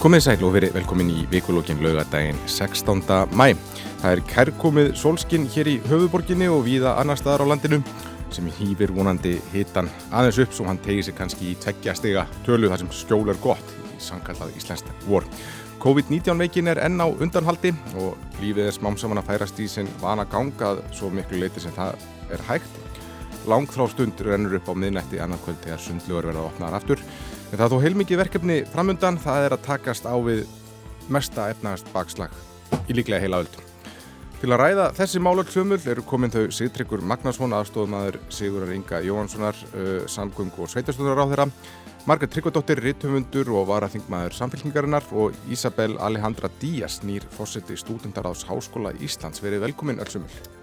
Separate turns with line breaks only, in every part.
Komið sæl og verið velkomin í vikulókin laugadaginn 16. mæ. Það er kærkomið sólskinn hér í höfuborginni og víða annar staðar á landinu sem hýfir vonandi hitan aðeins upp svo hann tegir sig kannski í tveggja stiga tölu þar sem skjól er gott í samkallað Íslandst vor. COVID-19 veikin er enn á undanhaldi og lífið er smám saman að færast í sinn vana gangað svo miklu leiti sem það er hægt. Langþrá stund rennur upp á miðnætti annarkvöld þegar sundlugur verða opnaðar aftur. Það er þó heilmikið verkefni framundan, það er að takast á við mesta efnagast bakslag í líklega heila öll. Til að ræða þessi málöld sömul eru komin þau Sigtryggur Magnarsson, aðstofmaður Sigurar Inga Jóhanssonar, uh, samgöng og sveitastöðar á þeirra, Marga Tryggvadóttir, Ritthöfundur og varaþingmaður samfélkingarinnar og Isabel Alejandra Díaz, nýr fósetti stúdendaráðs Háskóla Íslands. Verið velkomin öll sömul.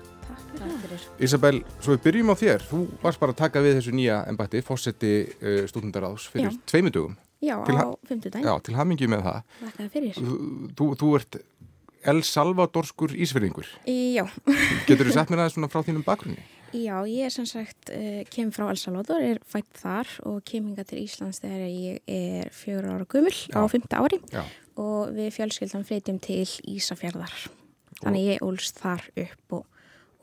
Takk fyrir.
Isabel, svo við byrjum á þér. Þú varst bara að taka við þessu nýja embætti, fósetti uh, stúdendaráðs fyrir
Já.
tveimundugum.
Já,
Til
á fimmtudaginn.
Já, til hamingi með það.
Þakka fyrir.
Þú, þú, þú ert El Salvadorskur Ísverðingur.
Já,
Getur þú sett mér aðeins svona frá þínum bakgrunni?
já, ég er sem sagt, uh, kem frá El Salvador, er fætt þar og kem hinga til Íslands þegar ég er fjögur ára gummul á fymta ári
Já.
og við fjölskyldan flytjum til Ísafjörðar. Þannig ég ólst þar upp og,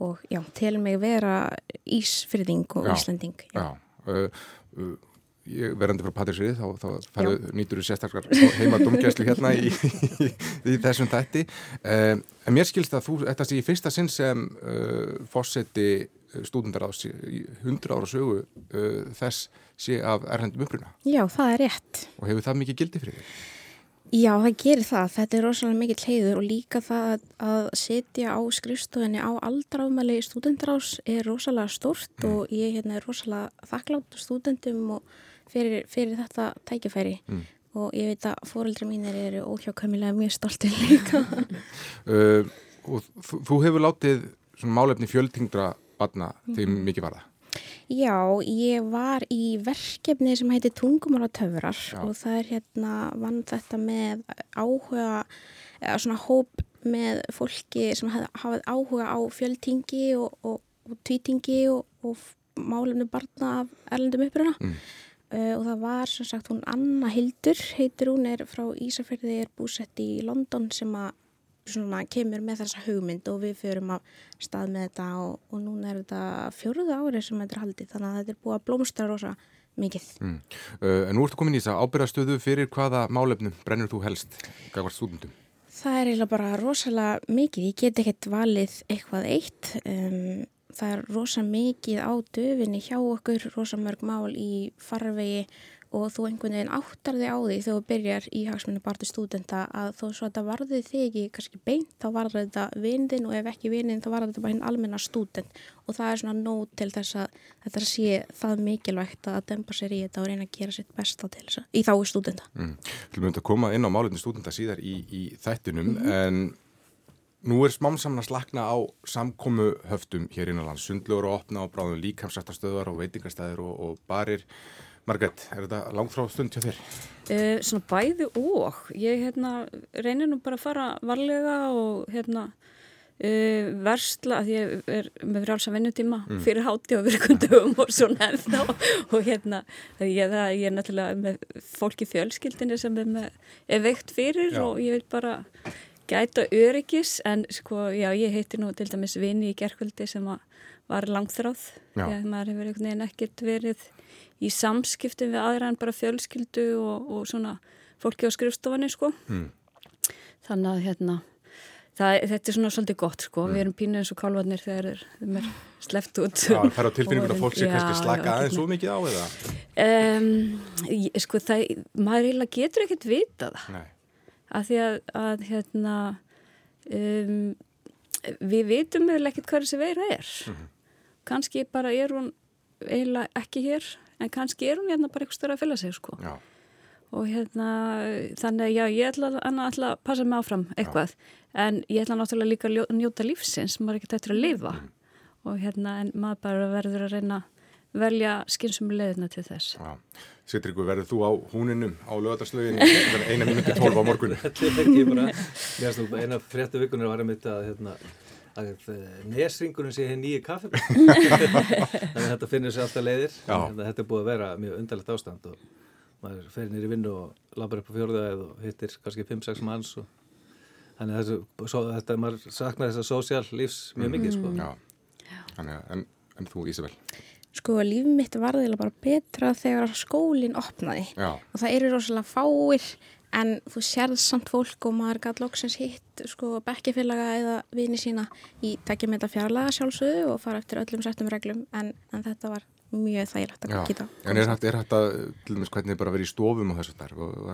og já, til mig vera Ísfyrðing og
Já.
Íslending.
Já. Uh, uh, ég verandi frá Patrísrið, þá, þá færðu, nýtur þú sérstakar heima domgæslu hérna í, í, í þessum þætti. Uh, en mér skilst að þú, þetta sé í fyrsta sinn sem uh, fósetti stúdendaráðs í 100 ára sögu uh, þess sé af erlendum uppruna
Já, það er rétt.
og hefur það mikið gildi fyrir þig?
Já, það gerir það. Þetta er rosalega mikill heiður og líka það að, setja á skrifstofinni á aldráðmæli stúdendarás er rosalega stórt og ég hérna, er rosalega þakklátt stúdendum fyrir, fyrir þetta tækifæri
Mm.
og ég veit að fóreldri mínir eru óhjákvæmilega mjög stoltir líka.
Uh, og þú, hefur látið málefni fjöldtingdra barna því mikið var það.
Já, ég var í verkefni sem heitir Tungumála töfrar
Já.
og það er hérna vann þetta með áhuga, eða svona hóp með fólki sem hafði áhuga á fjöldtingi og, og, og tvítingi og, og málefni barna af erlendum uppruna.
Mm.
Uh, og það var sem sagt hún Anna Hildur, heitir hún, er frá Ísafjörði, er búsett í London sem að svona kemur með þessa hugmynd og við förum af stað með þetta og, og núna er þetta fjóruða árið sem þetta er haldið þannig að þetta er búið að blómstra rosa mikið.
Mm. Uh, en nú ertu komin í þess að ábyrðastöðu fyrir hvaða málefnum brennur þú helst gagvart stúdendum?
Það er eiginlega bara rosalega mikið, ég get ekkert valið eitthvað eitt, um, það er rosa mikið á döfinni hjá okkur, rosa mörg mál í farvegi og þú einhvern veginn áttar þig á því þegar þú byrjar í hagsmunni barði stúdenta að þó svo að þetta varði þig ekki kannski beint, þá varði þetta vindin og ef ekki vindin þá varði þetta bara hinn almenna stúdent og það er svona nót til þess að þetta sé það mikilvægt að dempa sér í þetta og reyna að gera sitt besta til þess að, í þáu stúdenta.
Mm. Þú myndi að koma inn á málefni stúdenda síðar í, í þættinum en nú er smám saman að slakna á samkomu höftum hér innanlands, sundlugur að opna og bráðum líkamsrættastöðar og veitingastæðir og, og barir. Margrét, er þetta langþrá stund hjá þér?
Uh, svona bæði og ég hérna, reynir nú bara að fara varlega og hérna uh, versla að ég er með frjálsa vinnutíma fyrir háti og virkundum og svona ennþá og hérna ég, það, ég er náttúrulega með fólk í fjölskyldinni sem er, með, er veikt fyrir
Já.
og ég vil bara gæta öryggis en sko já ég heiti nú til dæmis vini í gerkvöldi sem var langþráð
Já.
ég, maður hefur ekkert verið í samskiptum við aðra en bara fjölskyldu og, og svona fólki á skrifstofanni sko
Mm.
þannig að hérna það, þetta er svona svolítið gott sko
Mm.
við erum pínuð eins og kálvarnir þegar þeim er sleppt út
Já, það er á tilfinningun að fólk sé
Já,
kannski slaka aðeins svo mikið á eða?
um, sko það, maður eiginlega getur ekkert vita það
Nei.
að því að, að hérna um, við vitum eða ekkert hvað þessi veira er
Mhm.
kannski bara er hún eiginlega ekki hér en kannski er hún hérna bara eitthvað störa að fylga sig sko.
Já.
og hérna þannig að já, ég ætla, að passa mig áfram eitthvað. En ég ætla náttúrulega líka að njóta lífsins maður er ekkert eftir að lifa. Og hérna en maður bara verður að reyna að velja skynsum leðina til þess.
Já. Sittrikur, verður þú á húninum á lögataslöginni eina mínúti tólf á morgun?
Þetta er ekki bara, eina fréttu vikunar var einmitt að, hérna, að eh, nesringurinn sé hér nýju kaffi. Þannig að þetta finnir sér alltaf leiðir.
Já.
Þannig að þetta er búið að vera mjög undarlegt ástand og, maður fer nýri vinnu og labbar upp á fjörðaðið og hittir kannski 5-6 manns og þannig að þessu, svo, þetta, maður saknar þess að sósjál lífs mjög mikið sko.
Já, þannig að, en, en þú Ísabel?
Sko, líf mitt var þeirra bara betra þegar skólinn opnaði
Já.
og það eru rosalega fáir en þú sérð samt fólk og maður gæti loksins hitt sko bekkefélaga eða vini sína í tekjum þetta fjarlaga sjálfsögðu og fara eftir öllum settum reglum. En, en þetta var mjög þægilegt að geta.
En er þetta, er þetta til dæmis hvernig bara verið í stofum og þessu þar og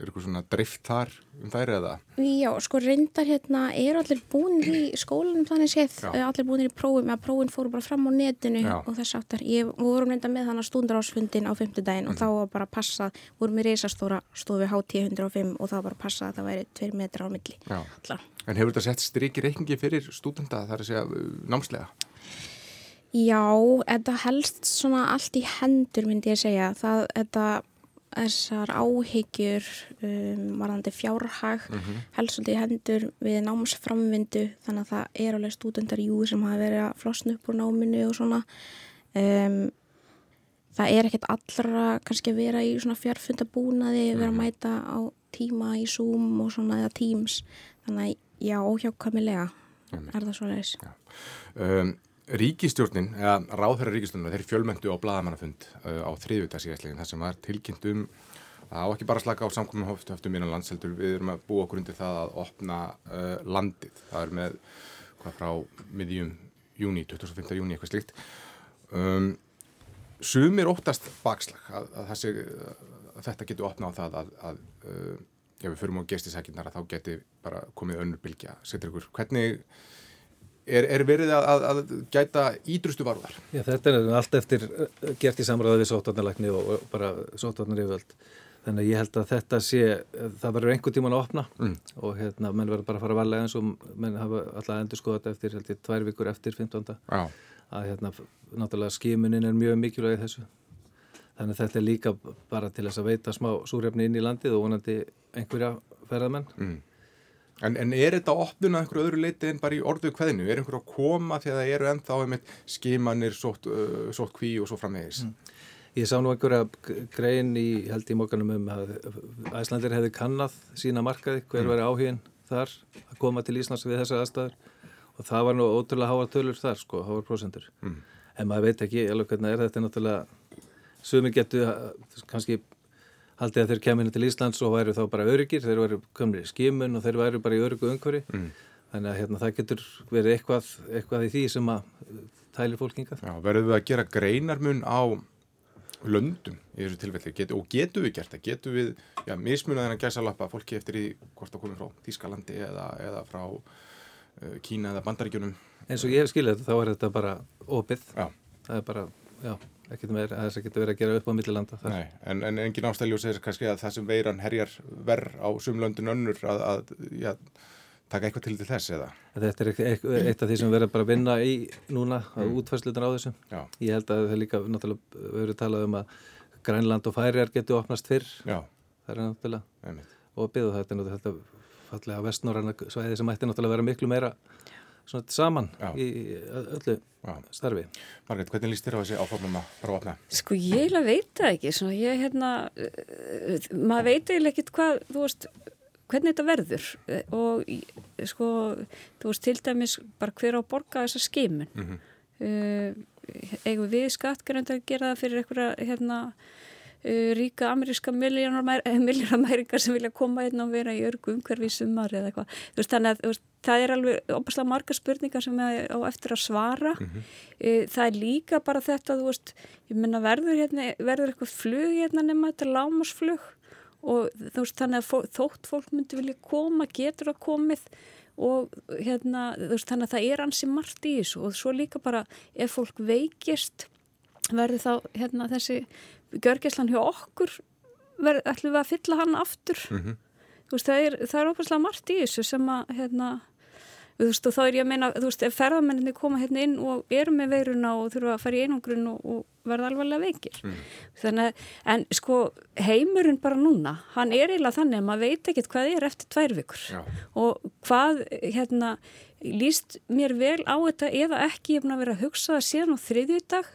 er ykkur svona drift þar um þær eða?
Já, sko reyndar hérna er allir búin í skólanum þannig séð, Já. Eh, allir búin í prófum að prófin fóru bara fram á netinu Já. og þess aftar. Ég vorum reynda með þannig stundarásfundin á fymtudaginn mm. og þá var bara passað, vorum við reysastóra stofi HT105 og það var bara passað að það væri tveir metra á milli.
En hefur þetta sett striki reikningi fyrir stúdenda þar að segja námslega?
Já, þetta helst svona allt í hendur myndi ég segja. Það, þetta, þessar áhyggjur um, varðandi fjárhag mm -hmm. helst svolítið í hendur við námsframvindu þannig að það er alveg stúdendar jú sem hafa verið að flosna upp úr náminu og svona. Um, það er ekkert allra kannski að vera í svona fjárfundabúnaði, vera að mhm. mæta á tíma í Zoom og svona eða Teams. Þannig að já, óhjákvæmilega er það svo leiðis.
Um, Ríkistjórnin, eða ráðherra ríkistjórnina, þeir fjölmöndu á bladamannafund uh, á þriðvitaðsíðaslegin þar sem var tilkynnt um að á ekki bara slaka á samkominn höftum innan landsheldur, við erum að búa okkur undir það að opna uh, landið. Það er með hvað frá miðjum júni, 25. júni eitthvað slikt. Um, sumir óttast bakslag að, að, þessi, að þetta getur opnað á það að, að uh, ef við förum á gestisækjurnar að þá geti bara komið önnur bylgja. Setur ykkur, hvernig Er, er verið að, að, að gæta ídrustu varðar?
Já, þetta er allt eftir eh, gert í samræði við sótvarnarlækni og, og bara sótvarnar yfirvöld. Þannig að ég held að þetta sé, það verður einhver tíman að opna mm. og hérna, menn verður bara að fara að valega eins og menn hafa alltaf endur skoðat eftir, held ég, tvær vikur eftir 15. Já. Að hérna, náttúrulega skimunin er mjög mikilvæg þessu. Þannig að þetta er líka bara til þess að veita smá súrefni inn í landið og vonandi einhverja ferðamenn. Mm.
En, en er þetta opnun að einhverju öðru leiti en bara í orðu hverðinu? Er einhverju að koma að það eru ennþá einmitt skimanir, sótt, uh, sótt kví og svo framvegis? Mm.
Ég sá nú einhverja grein í, held í mókanum um að Æslandir hefði kannad sína markaði, hver mm. veri áhugin þar að koma til Íslands við þessa aðstæður og það var nú ótrúlega háar tölur þar sko, háar prosentur. Mm. En maður veit ekki alveg hvernig er þetta náttúrulega, sumi getur kannski haldið að þeir kemur til Íslands og væri þá bara öryggir, þeir væri komnið í skimun og þeir væri bara í öryggu umhverfi mm. þannig að hérna, það getur verið eitthvað, eitthvað í því sem að tælir fólkingar.
Já, verður við að gera greinarmun á löndum í þessu tilfelli Get, og getur við gert það, getur við já, mismunaðin að gæsa lappa fólki eftir í hvort það komið frá Þískalandi eða, eða frá uh, Kína eða Bandaríkjunum
eins og ég hef skiljað þá er þetta bara opið, já. það er bara, já ekkert meir að þess að geta verið að gera upp á millilanda
Nei, en, en engin ástæðljós er kannski að það sem veiran herjar verð á sumlöndin önnur að, að já, taka eitthvað til til þess eða?
Þetta er eitt, af því sem við verðum bara að vinna í núna að mm. útfærslutin á þessu já. ég held að það líka náttúrulega við verðum talað um að Grænland og Færiar getur opnast fyrr já. það er náttúrulega og byggðu þetta er náttúrulega fallega vestnorræna svæði sem ætti náttúrulega að vera miklu meira svona saman Já. í öllu Já. starfi.
Margret, hvernig líst þér á þessi áformum að bara opna?
Sko ég veit það ekki, svona ég hérna, uh, maður veit eiginlega ekkit hvað, þú veist, hvernig þetta verður og sko, þú veist, til dæmis bara hver á borga þessa skimun. Mm -hmm. uh, eigum við skattgerðandi að gera það fyrir einhverja, hérna, ríka ameríska miljónamæringar sem vilja koma inn og vera í örgu umhverfi sumar eða eitthvað. Þannig að veist, það er alveg opaslega marga spurningar sem er á eftir að svara. Mm -hmm. það er líka bara þetta veist, menna, verður, hérna, verður eitthvað flug hérna nema þetta lámasflug og veist, þannig að fó, þótt fólk myndi vilja koma, getur að komið? Og hérna, þannig að það er ansi margt í þessu. Og svo líka bara ef fólk veikist verður þá hérna, þessi görgeslan hjá okkur verð, ætlum við að fylla hann aftur mm -hmm. veist, það er, er óbærslega margt í þessu sem að hérna, veist, þá er ég að meina þú veist, ef ferðamenninni koma hérna inn og eru með veiruna og þurfa að fara í einangrun og, og verða alvarlega veikir mm. þannig, en sko heimurinn bara núna, hann er eiginlega þannig að maður veit ekkert hvað er eftir tvær vikur Já. og hvað hérna líst mér vel á þetta eða ekki, ég er búin að vera að hugsa það síðan á þriðjúdag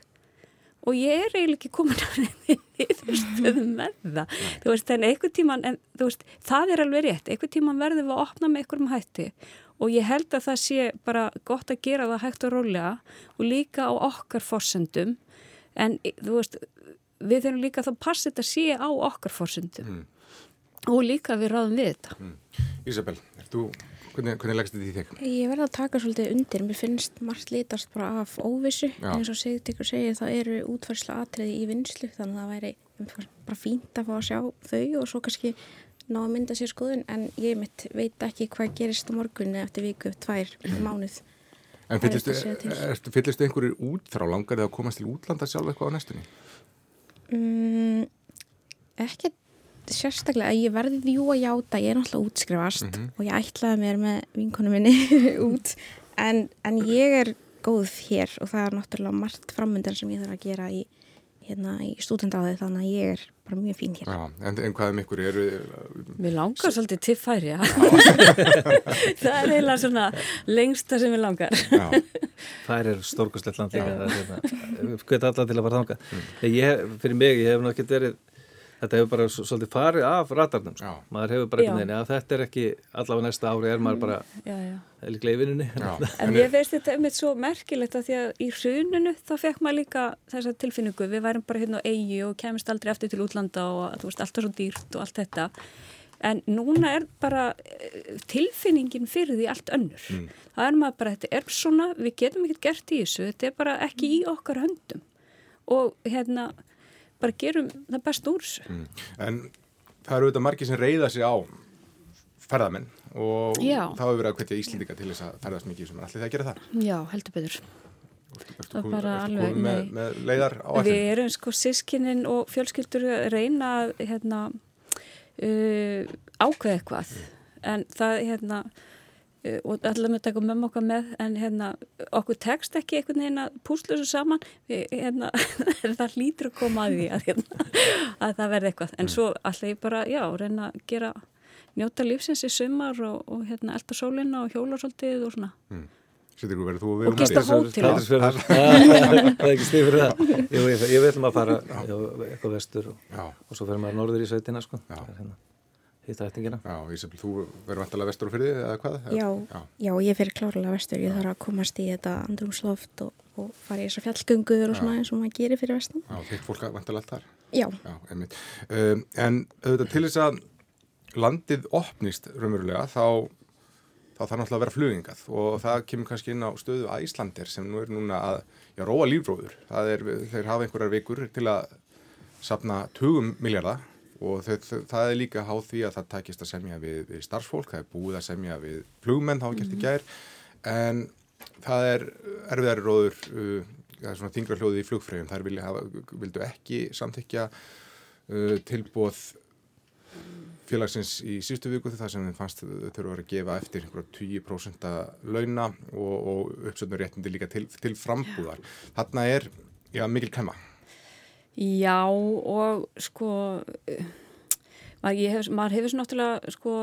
og ég er eiginlega ekki komin að niðurstöðum með það. Þú veist, en einhver tíman en, veist, það er alveg rétt, einhver tíman verðum við að opna með einhverjum hætti. Og ég held að það sé bara gott að gera það hægt og rólega og líka á okkar forsendum. En þú veist við þurfum líka þá passa þetta sé á okkar forsendum. Mm. og líka við ráðum við þetta. Mm.
Ísabel, þú Hvernig, hvernig leggst þetta í þig?
Ég verði að taka svolítið undir. Mér finnst margt litast bara af óvissu. Já. En eins og Sigurður segir það eru útfærsla atriði í vinslu þannig að það væri bara fínt að fá að sjá þau og svo kannski ná að mynda sér skoðun en ég mitt veit ekki hvað gerist á morgunni eftir viku, tvær, mm. mánuð.
En fyllistu einhverjir út þrá langar eða komast til útlanda sjálf eitthvað á næstunni?
Mm, ekkert sérstaklega að ég verði jú að játa, ég er náttúrulega útskrifast mm -hmm. og ég ætlaði mér með vinkonu minni út en, en ég er góð hér og það er náttúrulega margt framöndan sem ég þarf að gera í, hérna, í stúdendáði þannig að ég er bara mjög fín hér.
Já, en, en hvað um ykkur eru?
Mér langar svolítið til færi, já. það er eiginlega svona lengsta sem ég langar.
Færi er stórkustlegt land, það er hérna, við getum alltaf til að fara þanga. Mm. Ég, fyrir mig, ég hef náttúrulega verið þetta hefur bara svolítið farið af ratarnum sko. maður hefur bara einhvern veginn að þetta er ekki allavega næsta ári er maður bara líklega í vinnunni.
En ég veist þetta um eitt svo merkilegt að því að í hruninu þá fekk maður líka þessa tilfinningu, við værum bara hérna á eigi og kemist aldrei eftir til útlanda og þú veist alltaf svo dýrt og allt þetta. En núna er bara eh, tilfinningin fyrir því allt önnur. Mm. það er maður bara, þetta er svona við getum ekkert gert í þessu, þetta er bara ekki í okkar höndum. Og hérna bara gerum það best úr þessu. Mm.
En það eru auðvitað margir sem reyða sig á ferðamenn og Já. þá hefur verið að hvetja Íslindika til þess að ferðast mikið sem er allir það að gera það.
Já, heldur betur.
Það er bara alveg, með, með leiðar á allir.
Við erum sko sískininn og fjölskyldur reyna hérna, uh, ákveða eitthvað mm. en það hérna og allar með að taka mömmu okkar með en hérna, okkur tekst ekki einhvern veginn að púsla þessu saman. Við, hérna, það hlýtur að koma að því að, hérna, að það verði eitthvað. En svo alltaf ég bara, já, reyna að gera njóta lífsins í sumar og, og hérna, elda sólina og hjóla svolítið og svona. Mm.
Sýttir þú verið þú
og gista hótil
Það er ekki stíð fyrir það. Ég, ég vil maður fara eitthvað vestur og, og svo fer maður norður í sveitina sko. hérna hitta ættingina.
Já, Ísabel, þú verður vantilega vestur og fyrir þið eða hvað?
Já, já. já ég fyrir klárlega vestur, ég þarf að komast í þetta andrumsloft og, og fara í þessar fjallgönguður og svona eins og maður gerir fyrir vestan.
Já, þitt fólk vantilega allt þar?
Já.
Já, einmitt. Um, en auðvitað til þess að landið opnist raunverulega þá þá þarf náttúrulega að vera flugingað og það kemur kannski inn á stöðu að Íslandir sem nú er núna að já, róa lífróður. Það er, þeir hafa einhverjar vikur til að sapna 20 miljardar og þau, það er líka háð því að það takist að semja við, við starfsfólk, það er búið að semja við flugmenn, þá ekki eftir mhm. gær en það er erfiðari róður uh, það er svona þingra hljóði í flugfröðum, þar hafa, vildu ekki samþykja uh, tilbúð félagsins í sístu viku þar sem þeim fannst þurfa að gefa eftir einhverja 20% launa og, og uppsöndur réttindi líka til, til frambúðar. Þarna er já, mikil kemma.
Já og sko hef, maður hefur svo náttúrulega sko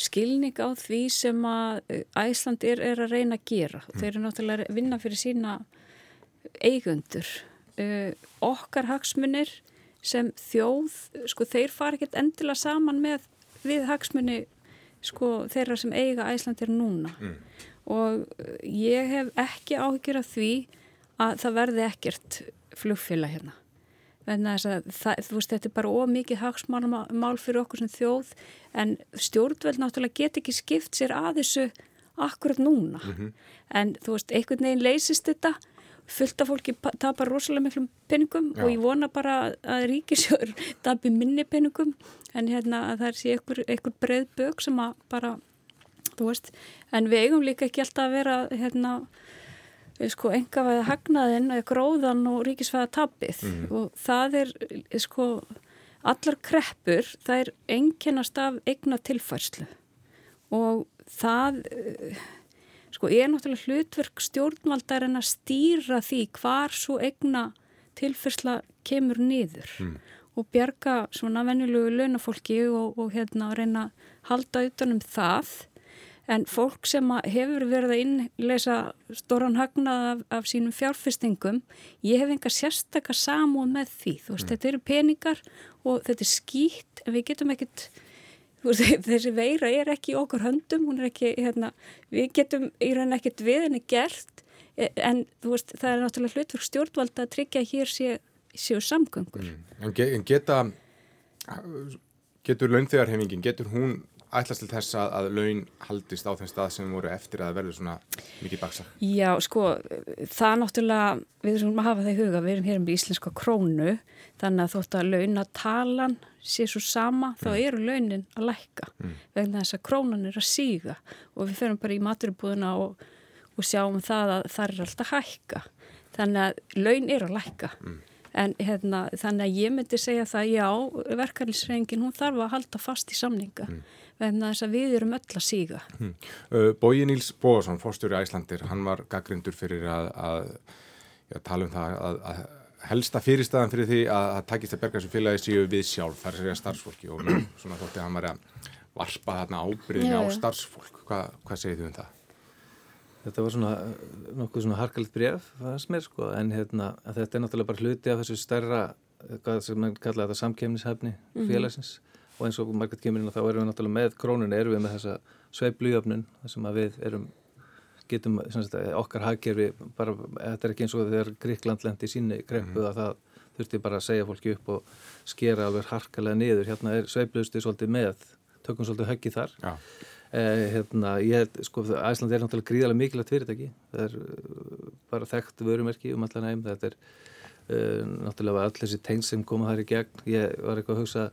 skilning á því sem að Æsland er, er að reyna að gera. Mm. Þeir eru náttúrulega að vinna fyrir sína eigundur. Uh, okkar hagsmunir sem þjóð, sko þeir fara ekkert endilega saman með við hagsmunni sko þeirra sem eiga Æsland er núna. Mm. Og ég hef ekki áhyggjur af því að það verði ekkert flugfélag hérna Það, þú veist, þetta er bara ómikið hagsmál fyrir okkur sem þjóð en stjórnveld náttúrulega get ekki skipt sér að þessu akkurat núna mm -hmm. en þú veist, einhvern veginn leysist þetta fullt af fólki tapar rosalega miklum peningum Já. og ég vona bara að ríkisjör tapir minni peningum en hérna að það er sér einhver, einhver breið bög sem að bara, þú veist en við eigum líka ekki alltaf að vera hérna sko engavæða hagnaðin eða gróðan og ríkisfæða tapið mm og það er sko allar kreppur það er enginnast af eigna tilfærslu og það sko er náttúrulega hlutverk stjórnvaldar en að stýra því hvar svo eigna tilfærsla kemur niður. Mm. og bjarga svona venjulegu launafólki og, og hérna reyna halda utanum það en fólk sem hefur verið að innleisa stóran hagnað af, af sínum fjárfestingum, ég hef enga sérstakar samúð með því, þú veist, mm. þetta eru peningar og þetta er skýtt, en við getum ekkert, þessi veira er ekki í okkur höndum, hún er ekki, hérna, við getum í raun ekkert við henni gert, e, en þú veist, það er náttúrulega hlutverk stjórnvalda að tryggja hér séu, séu samgöngur.
Mm. En, ge en geta, getur launþegarhefingin, getur hún ætlast til þess að, að laun haldist á þeim stað sem voru eftir að verður svona mikið baksa?
Já, sko, það náttúrulega, við erum að hafa það í huga, við erum hér um íslenska krónu, þannig að þótt að launatalan sé svo sama, mm. þá eru launin að lækka, mm. vegna þess að krónan er að síga og við ferum bara í maturubúðuna og, og sjáum það að það er alltaf hækka, þannig að laun er að lækka. Mm. En hérna, þannig að ég myndi segja það, já, verkefnisrengin, hún þarf að halda fast í samninga. Mm vegna þess að við erum öll að síga. Hmm.
Uh, Bóji Níls Bóðarsson, fórstjóri Æslandir, hann var gaggrindur fyrir að, að já, tala um það að, að helsta fyrirstæðan fyrir því að það takist að berga þessu félagi síu við sjálf, það er sér að starfsfólki og svona þótti hann var að varpa þarna ábyrðin á starfsfólk. Hva, hvað segir þið um það?
Þetta var svona nokkuð svona harkalitt bref, er smér sko, en hérna, þetta er náttúrulega bara hluti af þessu stærra, hvað sem mann kallaði þetta samkemnishefni mhm. félagsins. Mm -hmm og eins og margætt kemur inn og þá erum við náttúrulega með krónun erum við með þessa sveiplujöfnun þar sem að við erum getum sagt, okkar haggerfi bara, þetta er ekki eins og þegar Gríkland lendi í síni greppu mm -hmm. að það þurfti bara að segja fólki upp og skera alveg harkalega niður, hérna er sveiplusti svolítið með, tökum svolítið höggi þar eh, hérna ég sko, Æsland er náttúrulega gríðarlega mikilvægt fyrirtæki. Það er uh, bara þekkt vörumerki um allan heim, þetta er uh, náttúrulega allir þessi teng sem koma þar í gegn, ég var eitthvað að hugsa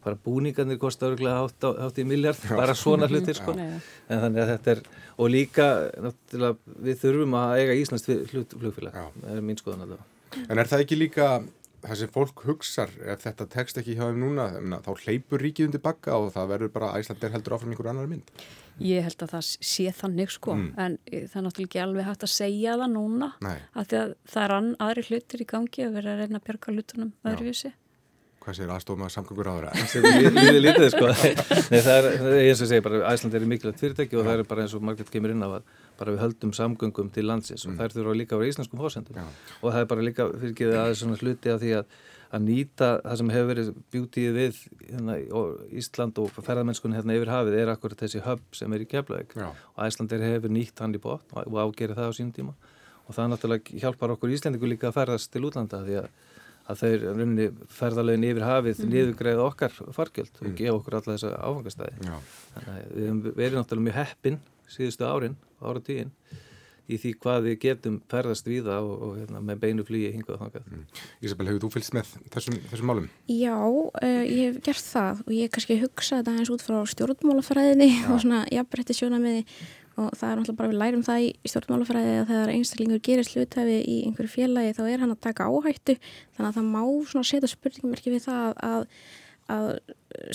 bara búningarnir kostar örgulega hátt í miljard, bara svona hlutir sko. en þannig að þetta er og líka, náttúrulega, við þurfum að eiga Íslands flugfélag. Það er mín skoðan allavega
En er það ekki líka það sem fólk hugsar ef þetta tekst ekki hjá þeim núna þá hleypur ríkið undir bakka og það verður bara Æslandir heldur áfram einhver annar mynd.
Ég held að það sé þannig sko mm. en það er náttúrulega ekki alveg hægt að segja það núna að það er aðri hlutir í gangi að vera að reyna að björga hlutunum öðruvísi
hvað sér aðstofum að samgöngur á þeirra?
Það sér lífið lítið sko. Nei, það er eins og segja bara Æsland er mikilvægt fyrirtæki og það er bara eins og margir kemur inn á að bara við höldum samgöngum til landsins mm. og það þurfa líka að vera íslenskum hósendum og það er bara líka fyrir ekki að svona hluti af því að, að nýta það sem hefur verið bjútið við hérna, Ísland og ferðarmennskunni hérna yfir hafið er akkurat þessi höfn sem er í keflaug og Æsland hefur nýtt hann í bótt og ágerir það á sín tíma. Og það náttúrulega hjálpar okkur Íslandingu líka að ferðast til útlanda því að að þeir ferðarlegin yfir hafið mm. niðugreið okkar fargjöld og mm. gefa okkur alla þessa áfangastæði þannig að við hefum verið náttúrulega mjög heppin síðustu árin, ára tíin í því hvað við getum ferðast við það og, og hérna, með beinu flýi hingað og þangað. Mm.
Ísabel, hefur þú fylgst með þessum, þessum málum?
Já, uh, ég hef gert það og ég kannski hugsa þetta eins út frá stjórnmálafræðinni og svona jafnbretti sjóna með því og það er náttúrulega bara við lærum það í stjórnmálafræði að þegar einstaklingur gerir slutæfi í einhverju félagi þá er hann að taka áhættu. Þannig að það má setja spurningmerki við það að, að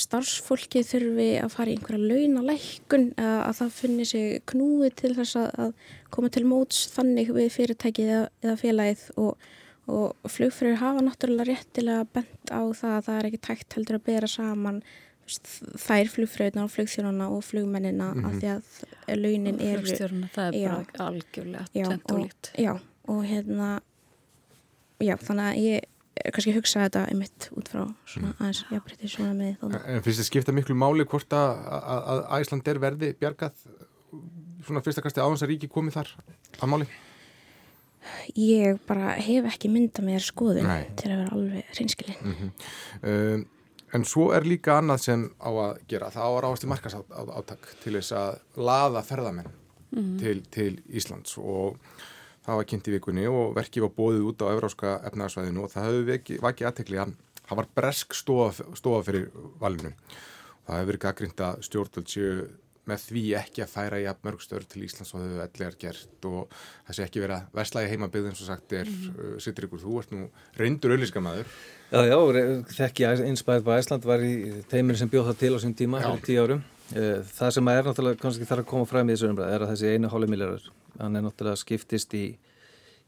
starfsfólki þurfi að fara í einhverja launalækkun að, að það finnir sig knúi til þess að, að koma til móts þannig við fyrirtækið eða, eða félagið. Og, og flugfröður hafa náttúrulega réttilega bent á það að það er ekki tækt heldur að bera saman þær flugfröðuna og flugþjónuna og flugmennina mm -hmm. af því að launin er
flugstjórna, það er já, bara algjörlega tvent og
já, og hérna já, þannig að ég kannski hugsa þetta einmitt út frá svona mm. aðeins jafnbreytið svona með
þá En finnst þið skipta miklu máli hvort að, að Æsland er verði bjargað svona fyrstakasti áðans að ríki komið þar að máli?
Ég bara hef ekki mynda með skoðun Nei. til að vera alveg hreinskilin mm -hmm.
um, En svo er líka annað sem á að gera, það á að ráðast í markasáttak til þess að laða ferðamenn mm -hmm. til, til Íslands og það var kynnt í vikunni og verkið var bóðið út á Evráska efnarsvæðinu og það hefði vakið aðtekli að það var bresk stofa, stofa fyrir valinu. Það hefur verið gaggrind að stjórnvöld séu með því ekki að færa í að mörgstöður til Íslands og þau hefur ellegar gert og það sé ekki verið að verslægi heimabið eins og sagt er, mm -hmm. uh, sittur ykkur, þú ert nú reyndur auðlískamæður
Já, já, þekki einspæðið på Æsland var í teiminu sem bjóð það til á sín tíma fyrir tíu árum. Eh, það sem er náttúrulega kannski þarf að koma fram í þessu umræð er að þessi einu hóli miljóður, hann er náttúrulega skiptist í,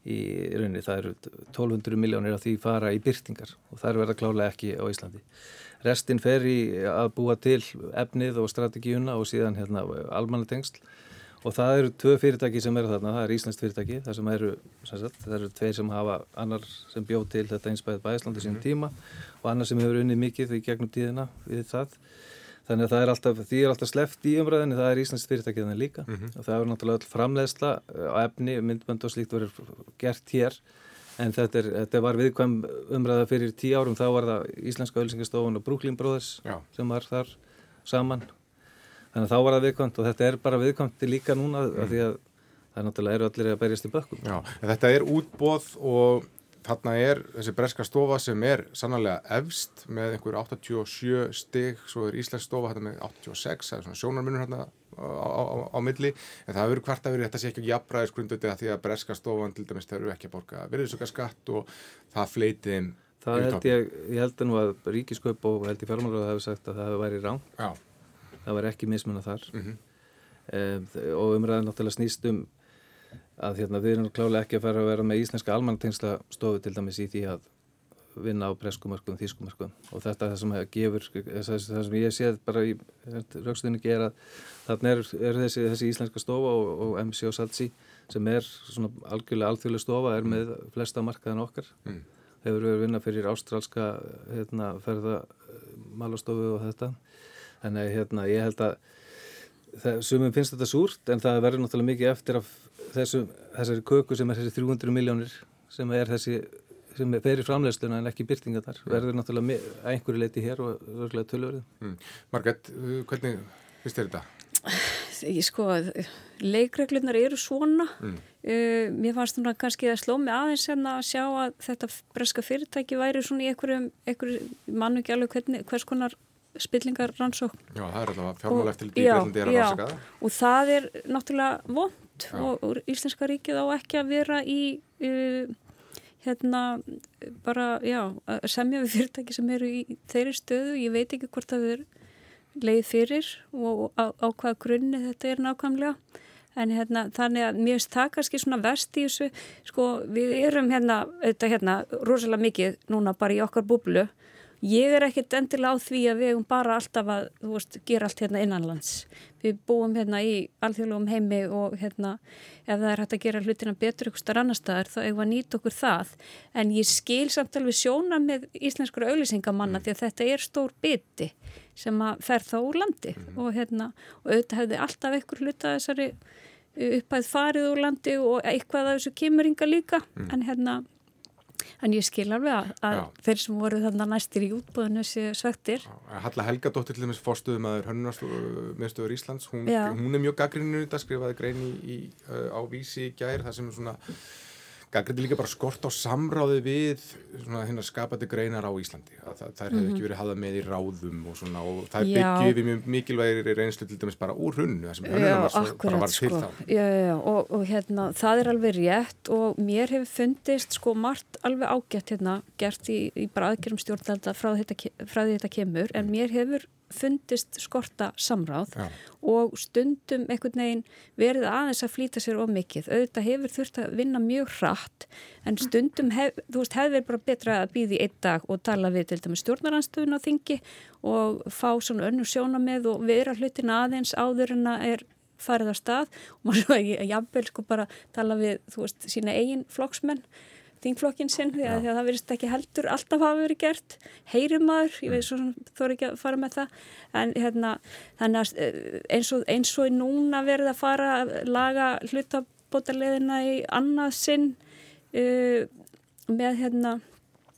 í rauninni, það eru 1200 miljónir af því fara í byrtingar og það er verið að klála ekki á Íslandi. Restin fer í að búa til efnið og strategíuna og síðan hérna almannatengsl. Og það eru tvö fyrirtæki sem eru þarna, það er Íslands fyrirtæki það sem eru, sem sagt, það eru tveir sem hafa annar sem bjóð til þetta einspæðið bæðislandi sínum mhm. tíma og annar sem hefur unnið mikið í gegnum tíðina við það. Þannig að það er alltaf, því er alltaf sleft í umræðinni það er Íslands fyrirtækið þannig líka. Mm -hmm. og það er náttúrulega all framleiðsla á efni, myndbönd og slíkt verið gert hér en þetta, er, þetta var viðkvæm umræða fyrir tíu árum, þá var það Íslenska Ölsingastofun og Brooklyn Brothers Já. sem var þar saman þannig að þá var það viðkvæmt og þetta er bara viðkvæmt líka núna mm. því að það er náttúrulega eru allir að berjast í bökkum
Já, þetta er útbóð og þarna er þessi breska stofa sem er sannlega efst með einhver 87 stig, svo er Íslands stofa þetta með 86, það er svona sjónarmunur hérna á, á, á, á milli. En það hefur hvert að verið, þetta sé ekki jafnbræðisgrundöti að því að breska stofan til dæmis þeir eru ekki að borga virðisöka skatt og það fleitiðum
Það held ég, ég held nú að Ríkiskaup og held ég fjármálar að það hefur sagt að það hefur værið rán Já. Það var ekki mismunna þar. Mm -hmm. um, og umræðin náttúrulega snýst um að hérna, við erum klálega ekki að fara að vera með íslenska almannatengsla stofu til dæmis í því að vinna á breskumörkum, þýskumörkum og þetta er það sem gefur, það sem ég séð bara í raukstunni gera þarna er, er þessi, þessi íslenska stofa og, og MC og Salsi sem er svona algjörlega alþjóðlega stofa er með flesta markaðan okkar. Mm. hefur verið að vinna fyrir ástrálska hérna, ferðamalastofu og þetta. Þannig að hérna, ég held að það, sumum finnst þetta súrt en það verður náttúrulega mikið eftir af þessu, þessari köku sem er þessi 300 miljónir sem er þessi sem fer í framlegsluna en ekki byrtinga þar verður náttúrulega einhverju leiti hér og örglega tölverðu mm.
Margret, hvernig finnst þér þetta?
Ég sko að leikreglunar eru svona. Mm. uh, mér fannst það kannski að sló mig aðeins en að sjá að þetta breska fyrirtæki væri svona í einhverjum, einhverjum mannu ekki alveg hvernig, hvers konar spillingar rannsókn
Já, það er alltaf fjármála eftir í Björnlandi er að rannsaka það.
Og það er náttúrulega vond og, og Íslenska ríkið á ekki að vera í uh, hérna bara, já, semja við fyrirtæki sem eru í þeirri stöðu. Ég veit ekki hvort það er leið fyrir og á, á hvaða grunni þetta er nákvæmlega. En hérna, þannig að mér það kannski svona vest í þessu, sko, við erum hérna, þetta hérna, rosalega mikið núna bara í okkar búblu. Ég er ekkert endilega á því að við hefum bara alltaf að, þú veist, gera allt hérna innanlands. Við búum hérna í alþjóðlegum heimi og hérna ef það er hægt að gera hlutina betur ykkur starf annar staðar þá hefur að nýta okkur það. En ég skil samt alveg sjóna með íslenskur auðlýsingamanna mm. því að þetta er stór biti sem að fer þá úr landi mm. og hérna og auðvitað hefði alltaf ykkur hluta þessari uppæð farið úr landi og eitthvað af þessu kemur líka mm. en hérna En ég skil alveg að, að þeir sem voru þannig næstir í útbúðinu séu svektir.
Halla Helgadóttir til dæmis fórstuðum að Hörnunarmiðstöður Íslands, hún, hún er mjög gaggrinnur þetta, skrifaði grein í, í, á vísi í gær, það sem er svona Gaggrindi líka bara skort á samráði við hérna skapandi greinar á Íslandi það, það, hefði mm -hmm. ekki verið hafða með í ráðum og, svona, og það er byggjuð við mjög mikilvægir reynslu til dæmis bara úr hunnu það sem hennunum var, bara var til
sko. þá já, já, og, og hérna það er alveg rétt og mér hefur fundist sko margt alveg ágætt hérna gert í, í bara aðgerðum stjórnlanda frá því þetta kemur en mér hefur fundist skorta samráð Já. og stundum einhvern veginn verið aðeins að flýta sér of mikið. Auðvitað hefur þurft að vinna mjög hratt en stundum hef, veist, hefur bara betra að býði einn dag og tala við til dæmis stjórnaranstöðun á þingi og fá svona önnu sjóna með og vera hlutin aðeins áður en að er farið á stað og maður svo ekki að jafnvel sko bara tala við, þú veist, sína eigin flokksmenn þingflokkin sinn því að, það verist ekki heldur alltaf hafa verið gert heyrimaður, ég veit svo þú er ekki að fara með það en hérna þannig að eh, eins og, eins og núna verið að fara að laga hlutabótaleðina í annað sinn uh, með hérna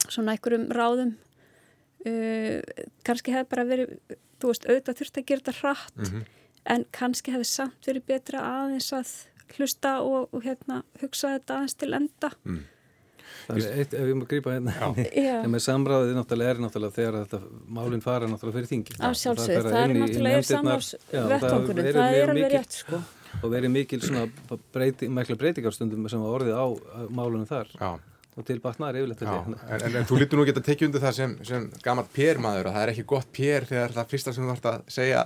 svona einhverjum ráðum uh, kannski hefði bara verið þú veist, auðvitað þurft að gera þetta hratt mm -hmm. en kannski hefði samt verið betra aðeins að hlusta og, og hérna hugsa þetta aðeins til enda mm.
Það er eitt, ef ég má grípa hérna, en með samráðið náttúrulega er náttúrulega þegar þetta málinn fara náttúrulega fyrir þingi.
Á sjálfsög, það, það er náttúrulega samráðsvettangunum, það er alveg rétt sko.
Og verið mikil svona breyti, mækla breytingarstundum sem var orðið á málunum þar. Já. Og til batnaður yfirleitt
þetta. En, en, en þú lítur nú ekki að tekja undir það sem, sem gammalt pérmaður að það er ekki gott pér þegar það fyrsta sem þú þarfst að segja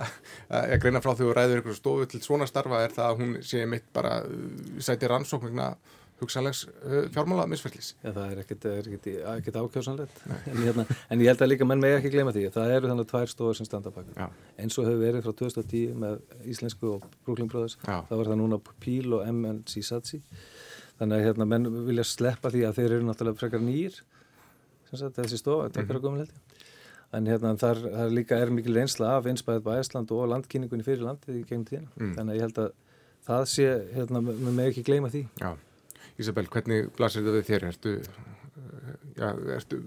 að greina frá því að ræður ykkur stofu til svona starfa er það að hún sé mitt bara uh, sæti rannsókningna hugsanlegs uh, fjármála misferðlis.
Já, það er ekkit ákjásanlegt en, hérna, en ég held að líka menn með ekki gleyma því. Það eru þannig tvær stofur sem standa baka eins og hefur verið frá 2010 með íslensku og Brooklyn Brothers það var það núna Píl og MNC Satsi þannig að hérna, menn vilja sleppa því að þeir eru náttúrulega frekar nýr sagt, þessi stofa, takkar á gömul held ég. En hérna þar, þar líka er mikil reynsla af einspæðið på Æsland og landkynningunni fyrir landið í gegnum tíðina. Mm. þannig að ég held að það sé, hérna, með mig ekki gleyma því.
Já Ísabel, hvernig blasir þetta við þér? Ertu, já, ertu,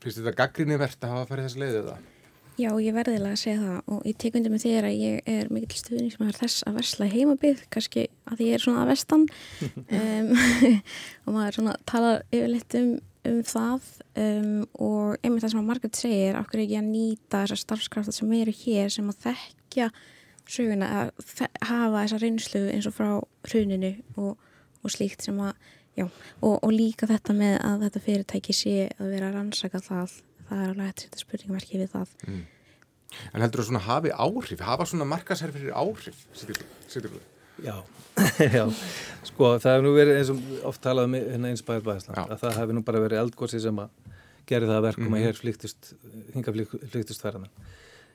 finnst þetta gaggrinni verðt að hafa farið þessu leiðið það?
Já, ég verðilega að segja það og ég tek undir með þér að ég er mikil stuðning sem er þess að versla heimabið, kannski að ég er svona að vestan um, og maður svona tala yfirleitt um, um það um, og einmitt það sem að Margret segir, okkur ekki að nýta þessar starfskraftar sem eru hér sem að þekkja söguna að hafa þessa reynslu eins og frá hruninu og og slíkt sem að, já, og, og líka þetta með að þetta fyrirtæki sé að vera rannsaka það, það er alveg þetta spurningverki við það. Mm.
En heldur þú svona hafi áhrif, hafa svona markasherfir áhrif, sýtur þú?
Já, já, sko það hefur nú verið eins og oft talað um hérna einspæðar bæðisland, að það hefur nú bara verið eldgósi sem að gera það verkum mm. að hér flýktist, hinga flýktist ferðanar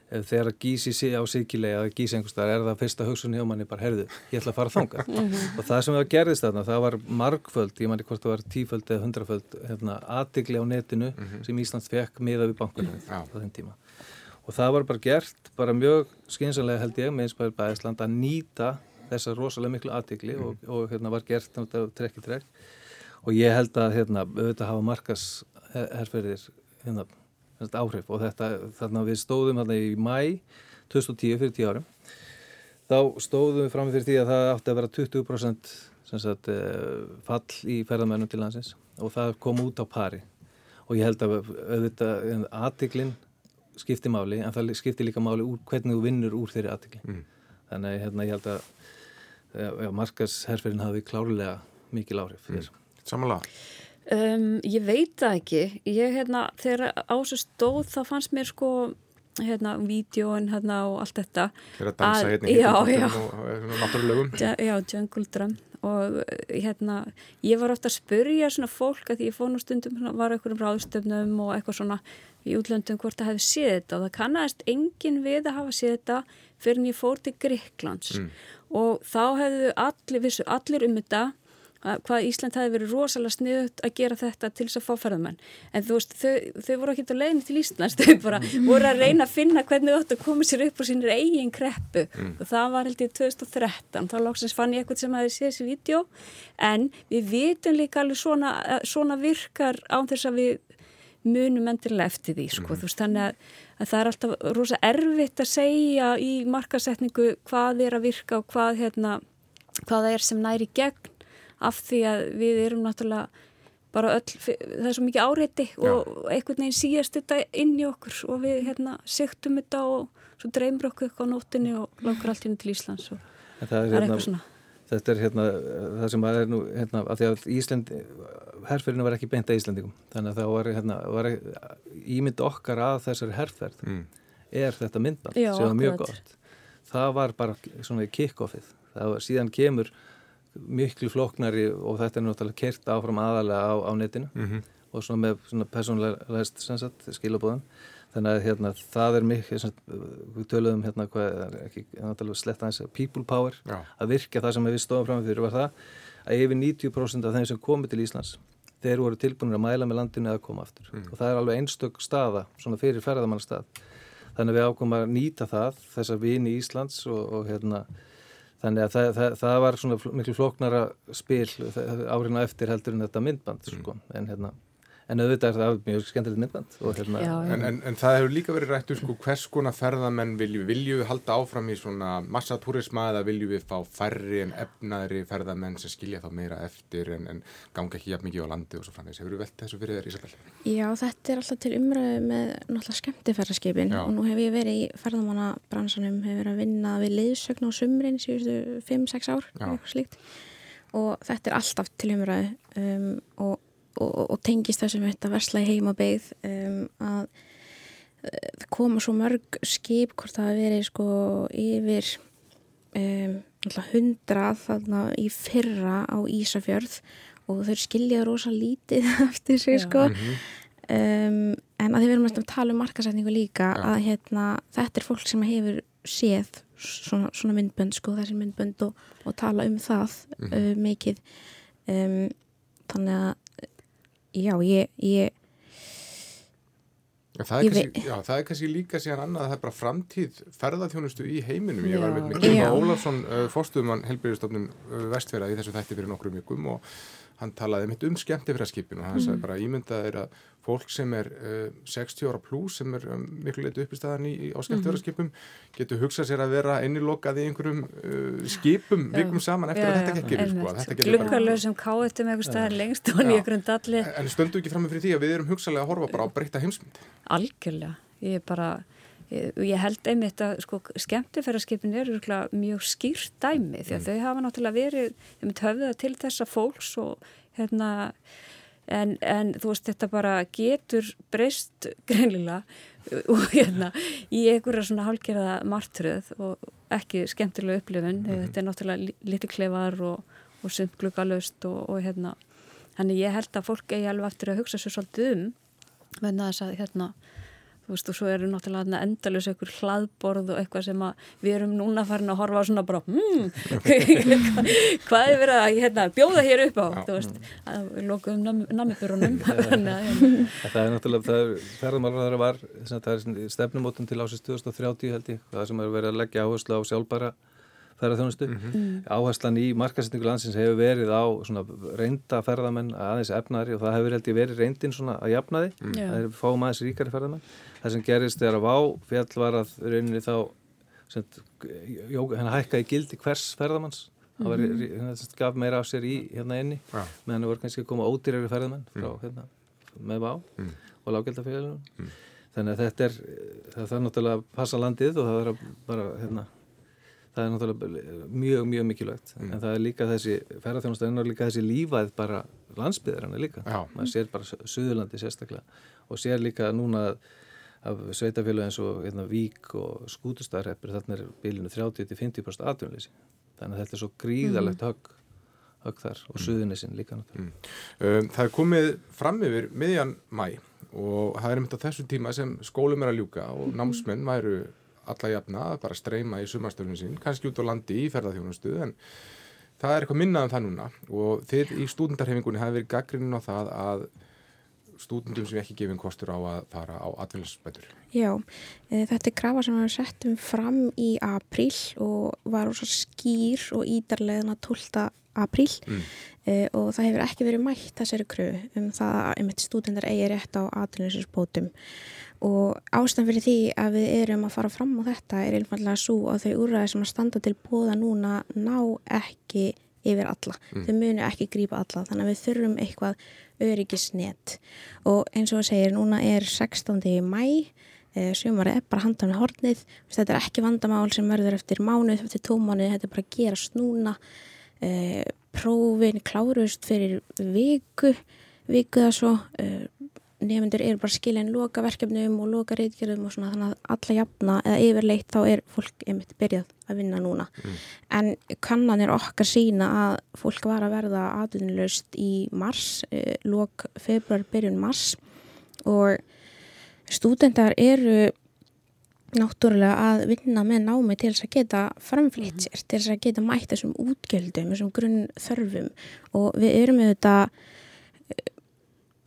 þegar að gísi á síkilega eða gísi einhverstaðar er það fyrsta hugsun hjá manni bara, herðu, ég ætla að fara að þanga mhm. og það sem það gerðist þarna, það var margföld, ég manni hvort það var tíföld eða hundraföld, hérna, aðdegli á netinu mm -hmm. sem Íslands fekk miða við bankunum þenn tíma og það var bara gert, bara mjög skynsanlega held ég, með einspæður bæðisland að nýta þessa rosalega miklu aðdegli mm -hmm. og, og hérna var gert trekki trekk og ég held að hérna, auðvitað hafa markas herrferðir hérna áhrif. Og þetta, þarna við stóðum þarna í mæ 2010 fyrir 10 árum. Þá stóðum við fram fyrir því að það átti að vera 20% sagt, eh, fall í ferðamennum til landsins. Og það kom út á pari. Og ég held að auðvitað aðtiklinn skipti máli en það skipti líka máli úr hvernig þú vinnur úr þeirri aðtikli mm. þannig hérna, ég held að ja, markasherferinn hafi klárlega mikil áhrif mm.
Samanlega
Um, ég veit það ekki. Ég hérna, þegar ásum stóð þá fannst mér sko hérna, vídjóin hérna og allt þetta
Þegar að dansa hérna
já,
og náttúrulegum
Já, Jungle Drum. Og hérna, ég var ofta að spurja svona fólk að því ég fóð nú stundum var eitthvað um ráðstöfnum og eitthvað svona í útlöndum hvort það hefði séð þetta. Og það kannast engin við að hafa séð þetta fyrir en ég fór til Greiklands mm. og þá hefðu allir, vissu allir um þetta hvað Ísland hafi verið rosalega sniðut að gera þetta til þess að fá ferðamenn en þú veist, þau, þau voru ekki að leina til Íslands þau bara mm. voru að reyna að finna hvernig þau ættu að koma sér upp á sínir eigin kreppu mm. og það var held ég 2013 þá lóksins fann ég eitthvað sem hafi séð þessi vídeo en við vitum líka alveg svona, svona virkar án þess að við munum endilega eftir því sko, mm. veist, þannig að, að það er alltaf rosa erfitt að segja í markasetningu hvað er að virka og hvað, hérna, hvað af því að við erum náttúrulega bara öll, það er svo mikið áreiti og einhvern veginn síast þetta inn í okkur og við hérna siktum þetta og svo dreymur okkur eitthvað á nótinni og langar allt inn til Íslands og það er, það er hérna, eitthvað svona.
Þetta er hérna það sem að er nú hérna að því að Ísland, herrferðinu var ekki beint að Íslandingum þannig að það var hérna var ímynd okkar að þessari herrferð mm. er þetta myndband sem var mjög gott. Það var bara svona kick-offið. Það var síðan kemur miklu floknari og þetta er náttúrulega kert áfram aðalega á, á netinu mm -hmm. og svona með svona personlega skilabóðan þannig að hérna, það er miklu við töluðum hérna hvað ekki náttúrulega slett aðeins people power Já. að virka það sem við stofum fram fyrir var það að yfir 90% af þeim sem komið til Íslands þeir voru tilbúinir að mæla með landinu að koma aftur mm. og það er alveg einstök staða svona fyrir ferðamannstað þannig að við ákomum að nýta það þessar vini í Íslands og, og hérna Þannig að það, það, það var svona miklu floknara spil árina eftir heldur en þetta myndband sko. mm. en hérna en auðvitað er það mjög skemmtilegt myndband
hérna, já, já. En, en, en það hefur líka verið rættu sko, hvers konar ferðamenn vilju vilju við halda áfram í svona massatúrisma eða vilju við fá færri en efnaðri ferðamenn sem skilja þá meira eftir en, en ganga ekki jafn mikið á landi og svo framvegs, hefur við velt þessu fyrir þér Ísabel?
Já, þetta er alltaf til umræðu með náttúrulega skemmtifærarskipin og nú hef ég verið í ferðamannabransanum hefur verið að vinna við leiðsögn á sumrin síðustu 5-6 ár og þetta er alltaf til umræðu um, og og, og tengist þessum þetta versla í heimabeigð um, að uh, koma svo mörg skip hvort það að veri sko yfir um, hundrað þarna í fyrra á Ísafjörð og þau skilja rosa lítið eftir sig sko. Um, en að þið verum að tala um markasætningu líka
Já.
að hérna, þetta er fólk sem hefur séð svona, svona myndbönd sko þessi myndbönd og, og tala um það uh, mikið. Um, þannig að já, ég, ég
það, er kannski, já, það er kannski líka síðan annað að það er bara framtíð ferðarþjónustu í heiminum. Ég var með Kilma
Já.
Ólafsson, uh, fórstuðumann helbyrjastofnum uh, vestfjara í þessu þætti fyrir nokkrum vikum og hann talaði mitt um skemmtifæraskipin og hann sagði bara ímyndað er að fólk sem er uh, 60 ára pluss sem er um, miklu leitu upp í staðan í, á skemmtifæraskipum getur hugsað sér að vera innilokað í einhverjum uh, skipum vikum saman eftir að þetta gerir sko. að þetta getur bara-
glukkalöð sem káetum eitthvað staðar lengst og
Já.
nýjögrun dalli
En stöndu ekki fram með fyrir því að við erum hugsalega að horfa bara á breytta heimsmynd?
algjörlega ég er bara ég, ég held einmitt að sko, skemmtifæraskipin eru mjög skýrt dæmi því að þau hafa náttúrulega verið einmitt höfða til þessa fólks og hérna en, en þú veist þetta bara getur breyst greinilega og hérna í einhverja svona hálgerða martröð og ekki skemmtilega upplifun þetta er náttúrulega li- lítið klefar og, og sumt gluggalöst og, og hérna. Þannig ég held að fólk eigi alveg eftir að hugsa sér svolítið um menna þess að hérna veist og svo eru náttúrulega endalus einhver hlaðborð og eitthvað sem að við erum núna farin að horfa á svona bara hmm, hvað er verið að hérna, bjóða hér upp á? Veist, að við lokuðum nam namibyrunum hérna,
Það er náttúrulega, það er, ferðarmálar var, það er stefnumótum til ásins 2030 held ég, það sem er verið að leggja áherslu á sjálfbæra ferðarþjónustu. Áherslan í markasetningu landsins hefur verið á svona reynda ferðamenn aðeins efnari og það hefur held ég verið reyndin svona að jafnaði,
Já.
það er fáum aðeins ríkari ferðamenn. Það sem gerist þegar að vá fjall var að rauninni þá, hann hækkaði gildi hvers ferðamanns, það var, hérna, sem sagt, gaf meira af sér í hérna inni
Já.
meðan það voru kannski að koma ódýrari ferðamenn frá hérna, með vá
Mm.
og lággjaldafélagum þannig að þetta er það þarf náttúrulega að passa landið og það er að bara hérna það er náttúrulega mjög, mjög mikilvægt.
Mm.
en það er líka þessi ferðarþjónustöðin og líka þessi lífæð bara landsbyðarana líka.
Já.
maður sér bara Suðurlandi sérstaklega. Og sér líka núna að af sveitafélög eins og hérna, Vík og Skútustarreppur þarna er bílinu 30-50% atvinnleysi þannig að þetta er svo gríðalegt högg, högg þar og Suðurnesin líka náttúrulega.
Um, það er komið fram yfir miðjan mæ og það er einmitt á þessu tíma sem skólum er að ljúka og námsmenn væru alla jafna að bara streyma í sumarstöfnum sín, kannski út á landi í ferðarþjónustu en það er eitthvað minnað um það núna og þið í stúdendarhefingunni hafi verið gaggrinin á það að stúdendum sem ekki gefin kostur á að fara á atvinnsbætur.
Já, e, þetta er krafa sem við settum fram í apríl og var rosa skýr og ídarlegna 12. apríl
Mm.
e, og það hefur ekki verið mætt þessari kröfu um það að stúdendar eigi rétt á atvinninsbótum og ástæðan fyrir því að við erum að fara fram á þetta er einfallega svo að þau úrræði sem að standa til bóða núna ná ekki yfir alla. Þau munu ekki grípa alla þannig að við þurfum eitthvað öryggisnet. Og eins og það segir núna er 16. mæ sumarið er bara handan við hornið. Þetta er ekki vandamál sem verður eftir mánuð eftir tómánuð, þetta er bara að gerast núna. E, prófin kláruðust fyrir viku viku það svo. E, nefndur eru bara skilin loka verkefnum og loka reitgerðum og svona þannig að alla jafna eða yfirleitt þá er fólk einmitt byrjað að vinna núna. En kannanir okkar sína að fólk var að verða atvinnulegst í mars, eh, lok februar, byrjun mars. Og stúdendar eru náttúrulega að vinna með námi til þess að geta framflýtt sér, til þess að geta mætt þessum útgjöldum, þessum grunn þörfum og við erum auðvitað eh,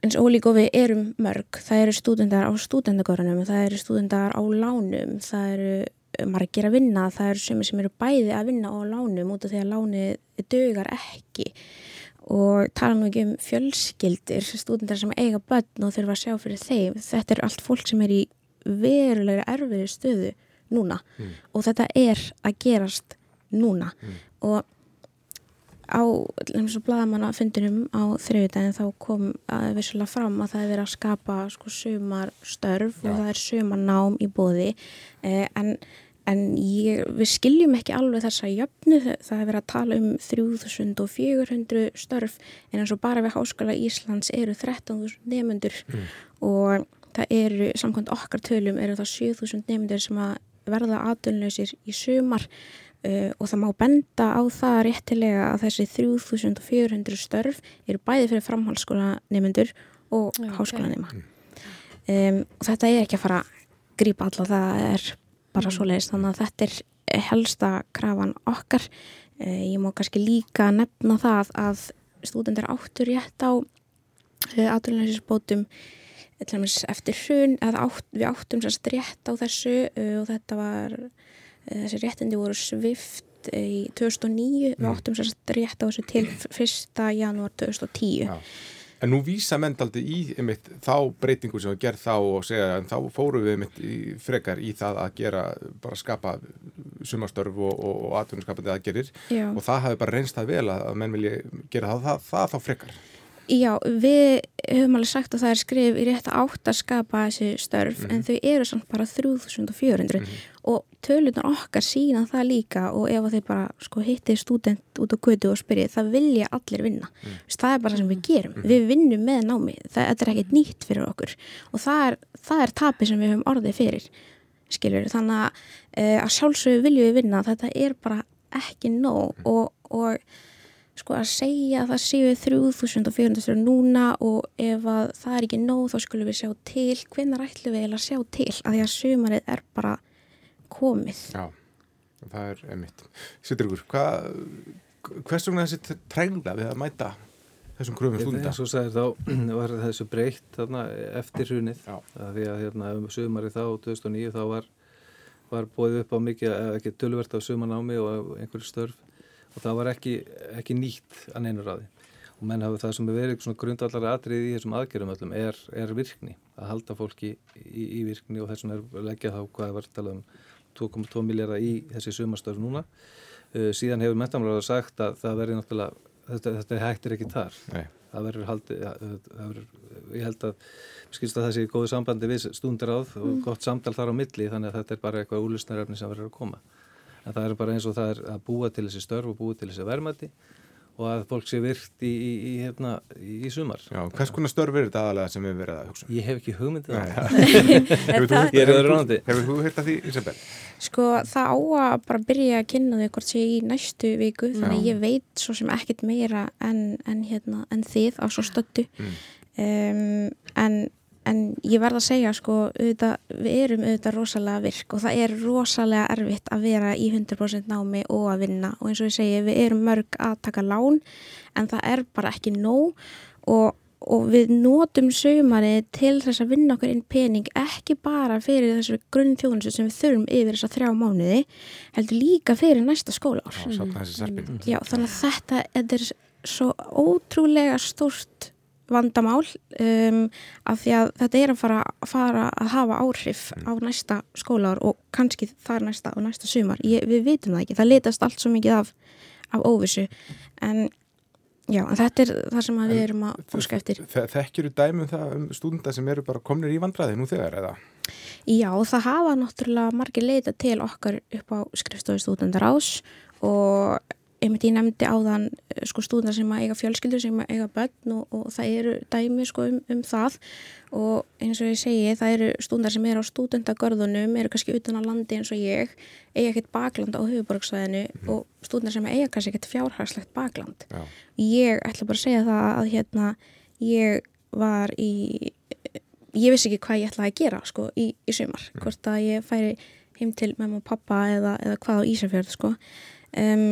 eins og ólík og við erum mörg, það eru stúdendar á stúdendagörunum, það eru stúdendar á lánum, það eru margir að vinna, það eru sem sem eru bæði að vinna á lánum út af því að lánið dögar ekki. Og tala nú ekki um fjölskyldir, stúdendar sem eiga börn og þurfa að sjá fyrir þeim, þetta er allt fólk sem er í verulega erfiði stöðu núna. Og þetta er að gerast núna. Og á eins og bladamanna fundinum á þriðudaginn þá kom að vissulega fram að það er verið að skapa sko sumar störf
Já.
og það er sumar nám í bóði eh, en, en ég, við skiljum ekki alveg þessa jöfnu það er verið að tala um 3400 störf en eins og bara við Háskóla Íslands eru 13.000 nefnendur og það eru samkvæmt okkar tölum eru það 7000 nefnendur sem að verða aðdunleysir í sumar Uh, og það má benda á það réttilega að þessi 3400 störf eru bæði fyrir framhalskóla nefnendur og
Já,
háskóla nefna um, og þetta er ekki að fara að grípa alla, það er bara
Mm.
svoleiðis, þannig að þetta er helsta krafan okkar. Uh, ég má kannski líka nefna það að stúdendur áttur rétt á uh, áturinlæsisbótum eftir hrun, að átt, við áttum sérst rétt á þessu uh, og þetta var þessi réttindi voru svift í 2009, við
Mm.
áttum sérst rétt á þessu til 1. janúar 2010
Já. En nú vísa mendaldi í einmitt, þá breytingu sem við gerð þá og segja en þá fórum við einmitt í, frekar í það að gera, bara skapa sumarstörf og, og, og atvinnuskapandi aðgerir
Já.
og það hafi bara reynst það vel að, menn vilja gera það, það, það þá frekar.
Já, við höfum alveg sagt að það er skrif í rétt átt að skapa þessi störf en þau eru samt bara 3400 og tölunar okkar sína það líka og ef að þeir bara sko, hitti student út á götu og spyrja það vilja allir vinna. Mm. Það er bara það sem við gerum. Við vinnum með námi. Það, þetta er ekkert nýtt fyrir okkur og það er, það er tapi sem við höfum orðið fyrir skilur. Þannig að, uh, að sjálfsögðu viljum við vinna. Þetta er bara ekki nóg og, og sko að segja að það séu 3400 núna og ef að það er ekki nóg þá skulum við sjá til hvenær ætlum við að sjá til að því að sumarið er bara komið.
Já, það er einmitt. Hvað, hvers vegna þessi trængla við að mæta þessum kröfum stúdenda?
eins og sagði þá var þessu breytt þarna, eftir hrunið. Því að hérna, um sumari þá 2009 þá var, var bóðið upp á mikið eða ekki tölvert af sumanámi og einhverju störf. Og það var ekki, ekki nýtt að neina ráði. Og menn hafa það sem er verið svona grundallar atrið í þessum aðgerðum öllum er, er virkni. Að halda fólki í, í virkni og þess vegna er leggja þá hvað var talað um 2,2 miljardar í þessi sumastörf núna. Uh, síðan hefur mentamráður sagt að það verður náttúrulega þetta, þetta hættir ekki þar.
Nei.
það verður haldið það verður, ég held að mér skilst að það sé í góðu sambandi við stundaráð og gott samtal þar á milli þannig að þetta er bara eitthvað úrlustnarefni sem verður að koma. En það er bara eins og það er að búa til þessi störf og búa til þessi verðmætti og að fólk sé virkt í, í, í, hérna, í, sumar
Já, hvers konar störf er þetta aðalega sem við verðum að hugsa? um?
ég hef ekki hugmyndið á það Ég er öðru ráðandi.
hefur þú heyrt að því, Isabel?
Sko það á að bara byrja að kynna þau hvort sé í næstu viku þannig að ég veit svo sem ekkert meira en, en, hérna, en þið á svo stöttu
Mm.
um, en, en ég verð að segja sko auðvitað, við erum auðvitað rosalega virk og það er rosalega erfitt að vera í 100% námi og að vinna. Og eins og ég segi við erum mörg að taka lán en það er bara ekki nóg. Og og við notum sömari til þess að vinna okkur inn pening ekki bara fyrir þessu grunnþjónustu sem við þurfum yfir þess að þrjá mánuði heldur líka fyrir næsta skólaár.
Já, serpin.
Já, þannig að þetta, þetta er svo ótrúlega stórt vandamál um, af því að þetta er að fara, fara að hafa áhrif á næsta skólaár og kannski þar næsta og næsta sumar. Ég, við vitum það ekki, það litast allt svo mikið af, af óvissu en já, en þetta er það sem við erum að óska eftir.
Þe- Þekkjur þú dæmum það um stúdenda sem eru bara komnir í vandræði nú þegar eða?
Já, það hafa náttúrulega margir leita til okkar upp á skrifstofu stúdendar ás og einmitt ég nefndi áðan eh, sko stúdendar sem að eiga fjölskyldur sem að eiga börn og, og það eru dæmi sko um, um það. Og eins og ég segi það eru stúdendar sem eru á stúdendagörðunum eru kannski utan á landi eins og ég eiga ekkert bakland á höfuborgsvæðinu og stúdendar sem eiga kannski ekkert fjárhagslegt bakland.
Já.
ég ætla bara að segja það að hérna ég var í ég vissi ekki hvað ég ætlaði að gera sko í, í sumar, hvort að ég færi heim til mamma og pappa eða, eða hvað á Ísafjörð sko. Um,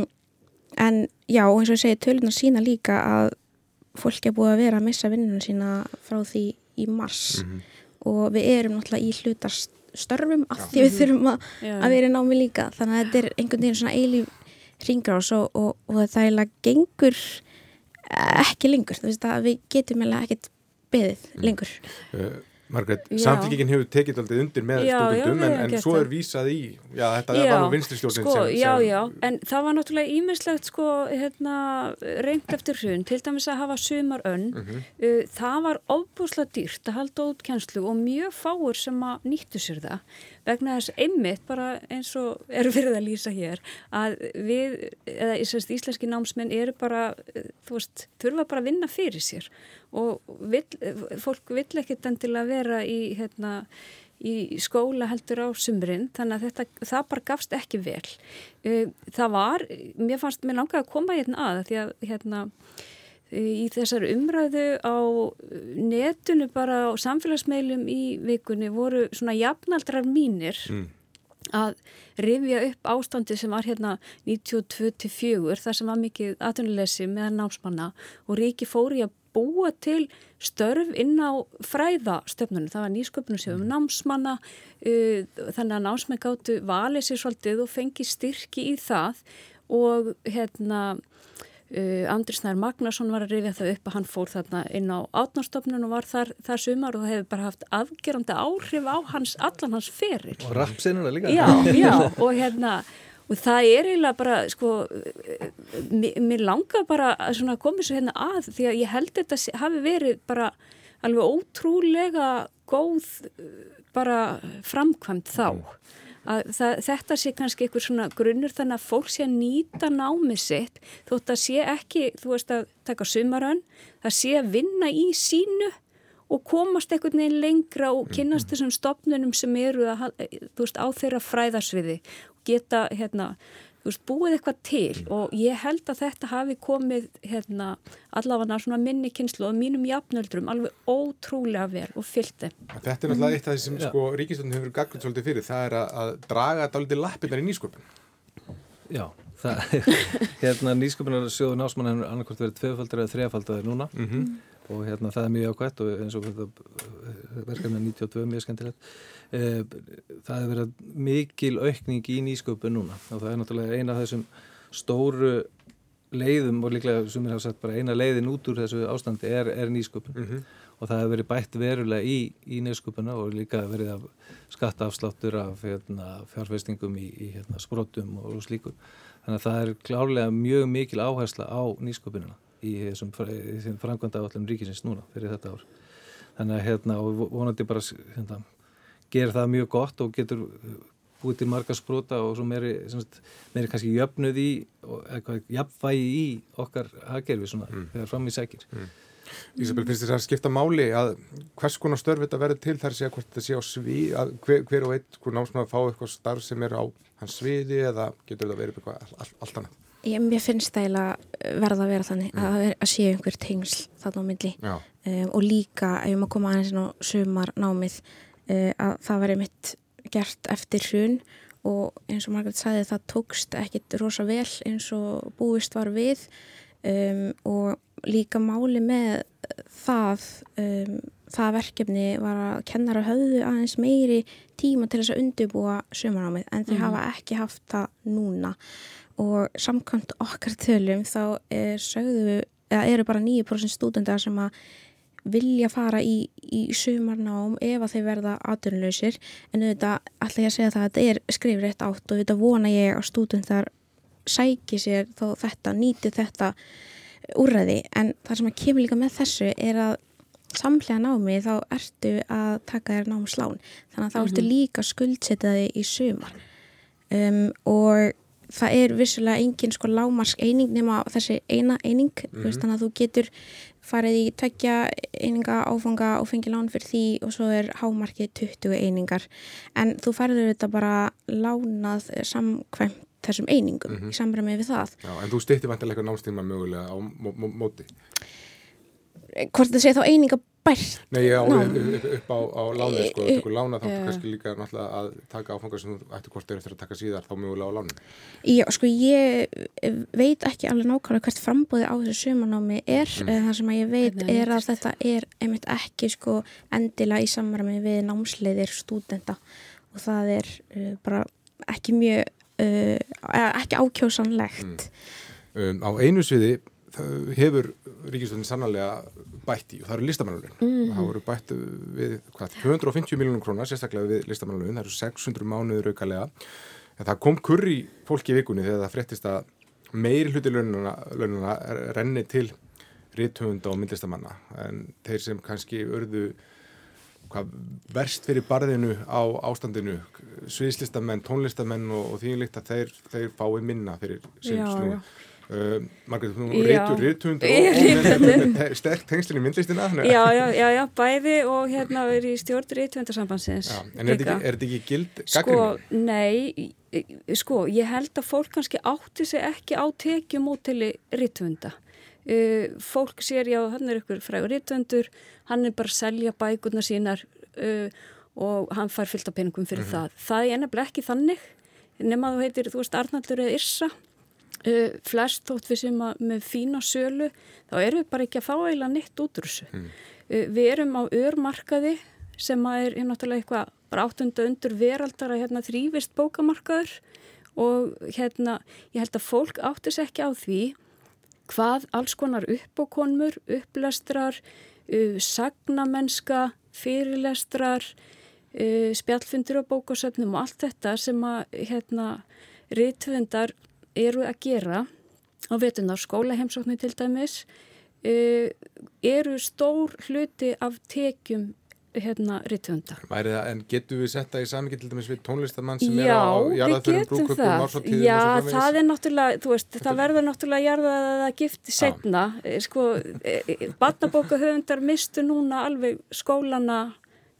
en já, og eins og ég segi tölunar sína líka að fólk er búið að vera að missa vinnunum sína frá því í mars. Og við erum náttúrulega í hlutastörfum af því við þurfum að, að vera í námi líka. Þannig að þetta er einhvern veginn svona eilíf ringrás og, og, og það eiginlega gengur ekki lengur, þú veist að við getum eiginlega ekkert beðið lengur
Uh, Margrét,
Já.
samfélgingin hefur tekið aldrei undir með
Já, já,
stúdendum en, en svo er vísað í, já þetta
Já,
var nú vinstristjórnin
sko,
sem, sem
Já, já, en það var náttúrulega ímislegt sko, hérna, reynd eftir hrun, til dæmis að hafa sumar önn,
Mhm.
uh, það var ofbúslega dýrt að halda út kjenslu og mjög fáur sem að nýttu sér það, vegna þess einmitt bara eins og eru verið að lýsa hér, að við, eða íslenski námsmenn eru bara, uh, þú veist, þurfa bara að vinna fyrir sér og vill, fólk vill ekkit endilega vera í, hérna, í skóla heldur á sumrin þannig að þetta, það bara gafst ekki vel. Það var, mér fannst, mér langaði að koma hérna að því að hérna í þessar umræðu á netunu bara á samfélagsmeilum í vikunni voru svona jafnaldrar mínir mm. að rifja upp ástandi sem var hérna 92-4 þar sem var mikið atvinnuleysi meðan námsmanna og Ríki fóri að búa til störf inn á fræðastöfnunum. Það var nýsköpunum sem um námsmanna, uh, þannig að námsmenn gáttu valið sér svolítið og fengi styrki í það og hérna uh, Andris Nær Magnarsson var að rifja það upp að hann fór þarna inn á átnástofnun og var þar, þar sumar og það hefur bara haft afgerandi áhrif á hans, allan hans ferir.
Og rapsinuna líka.
Já, já, og hérna og það er eiginlega bara sko, mér langar bara að koma svo hérna að því að ég held þetta hafi verið bara alveg ótrúlega góð bara framkvæmt þá. Að það, þetta sé kannski einhver svona grunnur þannig að fólk sé að nýta námið sitt þótt að sé ekki, þú veist að taka sumarönn, það sé að vinna í sínu og komast einhvern veginn lengra og kynast þessum stopnunum sem eru að, veist, á þeirra fræðarsviði geta hérna, veist, búið eitthvað til mm. og ég held að þetta hafi komið hérna, allavega svona minni kynslu og mínum jafnöldrum alveg ótrúlega vel og fylgti.
Þetta er náttúrulega eitt af því sem mm. sko, Ríkistöndin hefur gaggriðt svolítið fyrir, það er að, draga þetta alveg til lappinnar í nýsköpun.
Já, það er hérna nýsköpunar sjóðu násmann hefur annarkort verið tvefaldar eða þrefaldar núna mm -hmm. Og hérna það er mjög ákvæmt og eins og verkefni 92 mjög skemmtilegt. Eh, það hefur verið mikil aukning í nýsköpun núna og það er náttúrulega eina af þessum stóru leiðum og líklega sem ég hafa sagt bara eina leiðin út úr þessu ástandi er, er nýsköpun. Mm -hmm. og það hefur verið bætt verulega í, í nýsköpuna og líka verið af skattaafsláttur af hérna, fjárfestingum í, í hérna, sprótum og, og slíku. Þannig að það er klárlega mjög mikil áhersla á nýsköpunina í þessum, þessum framkvæmda áallum ríkisins núna fyrir þetta ár þannig að hérna og vonandi bara hérna gerir það mjög gott og getur búið til marga sprota og svo meiri, meiri kannski jöfnuð í eitthvað jafnvægi í okkar haggerfi svona mm. þegar fram í sækir mm.
Ísabel, finnst þess að skipta máli að hvers konar störf þetta verður til þar sé að hvort þetta sé á svið að hver, hver og einn sko námsmaður fá eitthvað starf sem er á hans sviði eða getur þetta verið eitthvað all, all, allt annað
Ég, mér finnst það eiginlega verða að vera þannig mm. að, að sé einhver tengsl þarna á milli um, og líka ef maður koma aðeins inn á sumar námið uh, að það var einmitt gert eftir hrun og eins og Margret sagði það tókst ekkit rosa vel eins og búist var við um, og líka máli með það um, það verkefni var að kennara höfðu aðeins meiri tíma til þess að undirbúa sömanámið en þeir mm. hafa ekki haft það núna og samkvæmt okkar tölum þá er, sögðu, eru bara 9% stúdendar sem að vilja fara í, í sumarnám ef að þeir verða aðdunlausir en auðvitað ætla ég að segja það að þetta er skrifrætt átt og auðvitað vona ég að stúdendar sæki sér þó þetta, nýti þetta úrræði. En það sem að kemur líka með þessu er að samlega námi þá ertu að taka þér námslán. Þannig að þá ertu mhm. líka skuldsetjaði í sumar. Um, og það er vissulega engin sko lámarsk eining nema þessi eina eining mm -hmm. veist, þannig að þú getur farið í tveggja eininga áfanga og fengið lán fyrir því og svo er hámarkið 20 einingar en þú farður þetta bara lánað samkvæmt þessum einingum mm -hmm. í samræmi við það
Já, En þú styrti vantilega námstíma mögulega á móti
Hvort það sé þá eininga bært?
Nei, já, upp, upp á, á láni sko, þú tekur lána þá uh, kannski líka náttúrulega að taka áfangar sem þú ætti hvort er eftir að taka síðar þá mjögulega á láni
Já, sko, ég veit ekki alveg nákvæmlega hvert frambóði á þessu sumanámi er. Mm. það sem að ég veit er, er að þetta er einmitt ekki sko endilega í samræmi við námsleiðir stúdenda og það er uh, bara ekki mjög uh, ekki ákjósanlegt.
Mm. um, Á einu sviði hefur Ríkistöndin sannlega bætt í og það eru listamannalun mm -hmm. það voru bætt við hvað, 250 miljónum krónar sérstaklega við listamannalun það eru 600 mánuður aukalega. En það kom kurri fólki í vikunni þegar það fréttist að meiri hluti laununa renni til ríðtöfunda og myndlistamanna. En þeir sem kannski örðu hvað, verst fyrir barðinu á ástandinu sviðslistamenn, tónlistamenn og, og því líkt að þeir, þeir fái minna fyrir sem snúi Uh, Margreit, þú er reytund og sterk tengslinn í myndlistina
já, já, já, já, bæði og hérna er í stjórn reytundarsambansins
En er þetta ekki, ekki gild
gaggrinni? Sko, nei sko, ég held að fólk kannski átti sig ekki á tekjumótili reytunda uh, fólk sér, já, hann er ykkur frægur reytundur, hann er bara að selja bækurna sínar uh, og hann fær fyllt af peningum fyrir mm -hmm. það. Það er ennabla ekki þannig nema þú heitir, þú veist, Arnaldur eða Irsa Uh, flest þótt við sem að með fína sölu þá erum við bara ekki að fá eiginlega neitt út úr þessu mm. uh, við erum á örmarkaði sem að er, náttúrulega eitthvað bara áttunda undur veraldar að hérna, þrývist bókamarkaður og hérna ég held að fólk áttis ekki á því hvað alls konar uppókonmur, upplestrar uh, sagnamenska fyrirlestrar spjallfundur á bókasöfnum og allt þetta sem að hérna rítvendar eru að gera á vetunar skólaheimsóknu til dæmis uh, eru stór hluti af tekjum hérna rittvöndar.
En getur við setta í samingi til dæmis við tónlistamann sem Já, er á jarðaðurum brúköpum
ársatíðum Já, það er náttúrulega, þú veist, það verður náttúrulega jarðað að það gifti setna eh, sko, eh, barnabókahöfundar mistu núna alveg skólana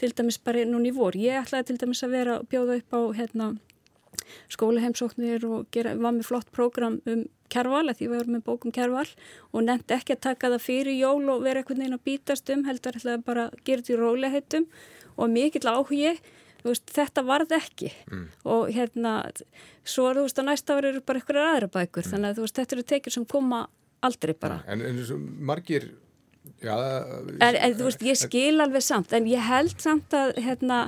til dæmis bara núna í vor. Ég ætlaði til dæmis að vera bjóða upp á hérna skólaheimsóknir og gera, var með flott prógram um kerval, því við varum með bókum kerval og nefndi ekki að taka það fyrir jól og vera einhvern veginn að bítast um, heldur að bara gera þetta í róliheitum og mikill áhugi, veist, þetta varð ekki mm. og hérna svo er þú veist að næsta ári eru bara einhverjar aðra bækur, mm. þannig að veist þetta eru tekjur sem koma aldrei bara.
En, en margir Já,
en, en þú veist, ég skil alveg samt en ég held samt að hérna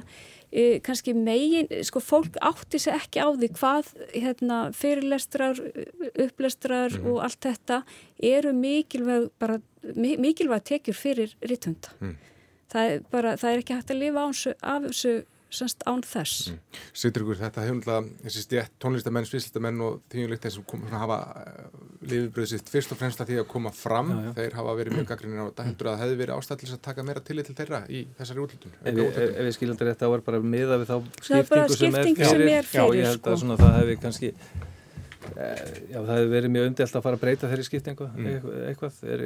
kannski megin, sko fólk átti sig ekki á því hvað hérna, fyrirlestrar, upplestrar mm. og allt þetta eru mikilvæg bara, mikilvæg tekjur fyrir ritthunda. Mm. Það, það er ekki hægt að lifa af þessu semst án þess. Mm.
Sýtur ykkur þetta hefur þessi stjætt tónlistamenn, svislistamenn og þýjulegt þessum kom, hafa uh, lifibröðsitt fyrst og fremst að því að koma fram já, já. þeir hafa verið mjög gaggrinir á þetta heldur að það hefði verið ástæðilis að taka meira tillit til þeirra í þessari útlutun.
Ef, ef, ef við skiljum þetta rétt á er bara miða við þá
skiptingu sem er fyrir. Sem er fyrir
já, ég held sko. að það hefði kannski Eh, já, það hefur verið mjög umdelt að fara að breyta þeirri skiptingu mm. eitthvað, er,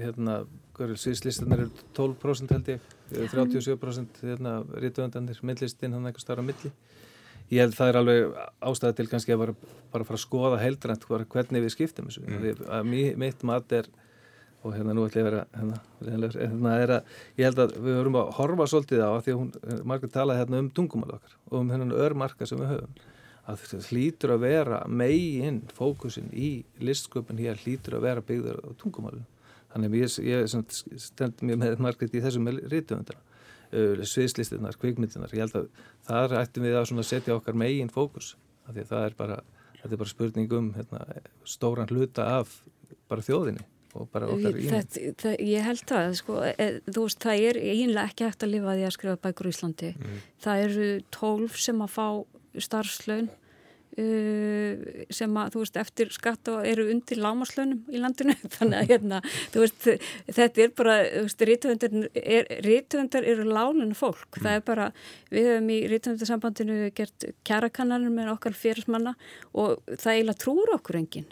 hérna, síðslistan er 12% held ég, 37% hérna, rítuöndanir, millistinn hann eitthvað starra milli. Ég held það er alveg ástæði til kannski að bara, bara fara að skoða heildrænt hvernig við skiptum þessu. Mm. Að mitt mat er, og hérna nú ætlum ég að vera, hérna, hérna er að, ég held að við höfum að horfa svolítið á því að hún, margur talaði hérna um tungumál okkar og um hennan örmarka sem við höfum að þetta hlýtur að vera megin fókusin í listsköpun hér hlýtur að vera byggður á tungumálun þannig að ég, ég stend mér með margætt í þessum rítuöndara uh, sviðslistinnar, kvikmyndinar ég held að þar ættum við að setja okkar megin fókus af því að það er bara, þetta er bara spurning um hérna, stóran hluta af bara þjóðinni
Þetta, það, ég held það sko, e, þú veist það er einlega ekki hægt að lifa því að skrifa bækur í Íslandi. Mm. það eru tólf sem að fá starfslaun uh, sem að, þú veist, eftir skatt og eru undir lámaslaunum í landinu. Þannig að, hérna, þú veist, þetta er bara, þú veist, rítvöndar eru lálinu fólk, mm. það er bara við hefum í rítvöndarsambandinu gert kjærakannanir með okkar fyrirsmanna og það eiginlega trúur okkur enginn.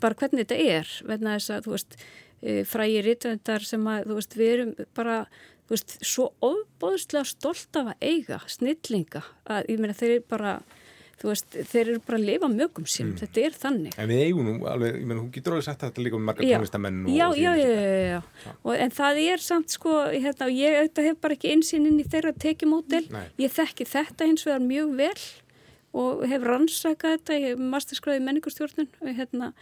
Bara hvernig þetta er, verðna þess að, þú veist uh, frægir rítvöndar sem að, þú veist, við erum bara þú veist, svo ofbóðslega stolt af að eiga snillinga að ég meina þeir eru bara þú veist, þeir eru bara að lifa mögum sín mm. þetta er þannig.
En við eigum nú alveg, ég meina, hún getur alveg sagt þetta líka um margar tónlistamenn
Já, já, já, já, já. Og, en það er samt sko, hérna, ég auðvitað hef bara ekki einsinn inn í þeirra tekjumódel ég þekki þetta og það er mjög vel og hef rannsakað þetta ég hef masterskráðið menningustjórnun og hérna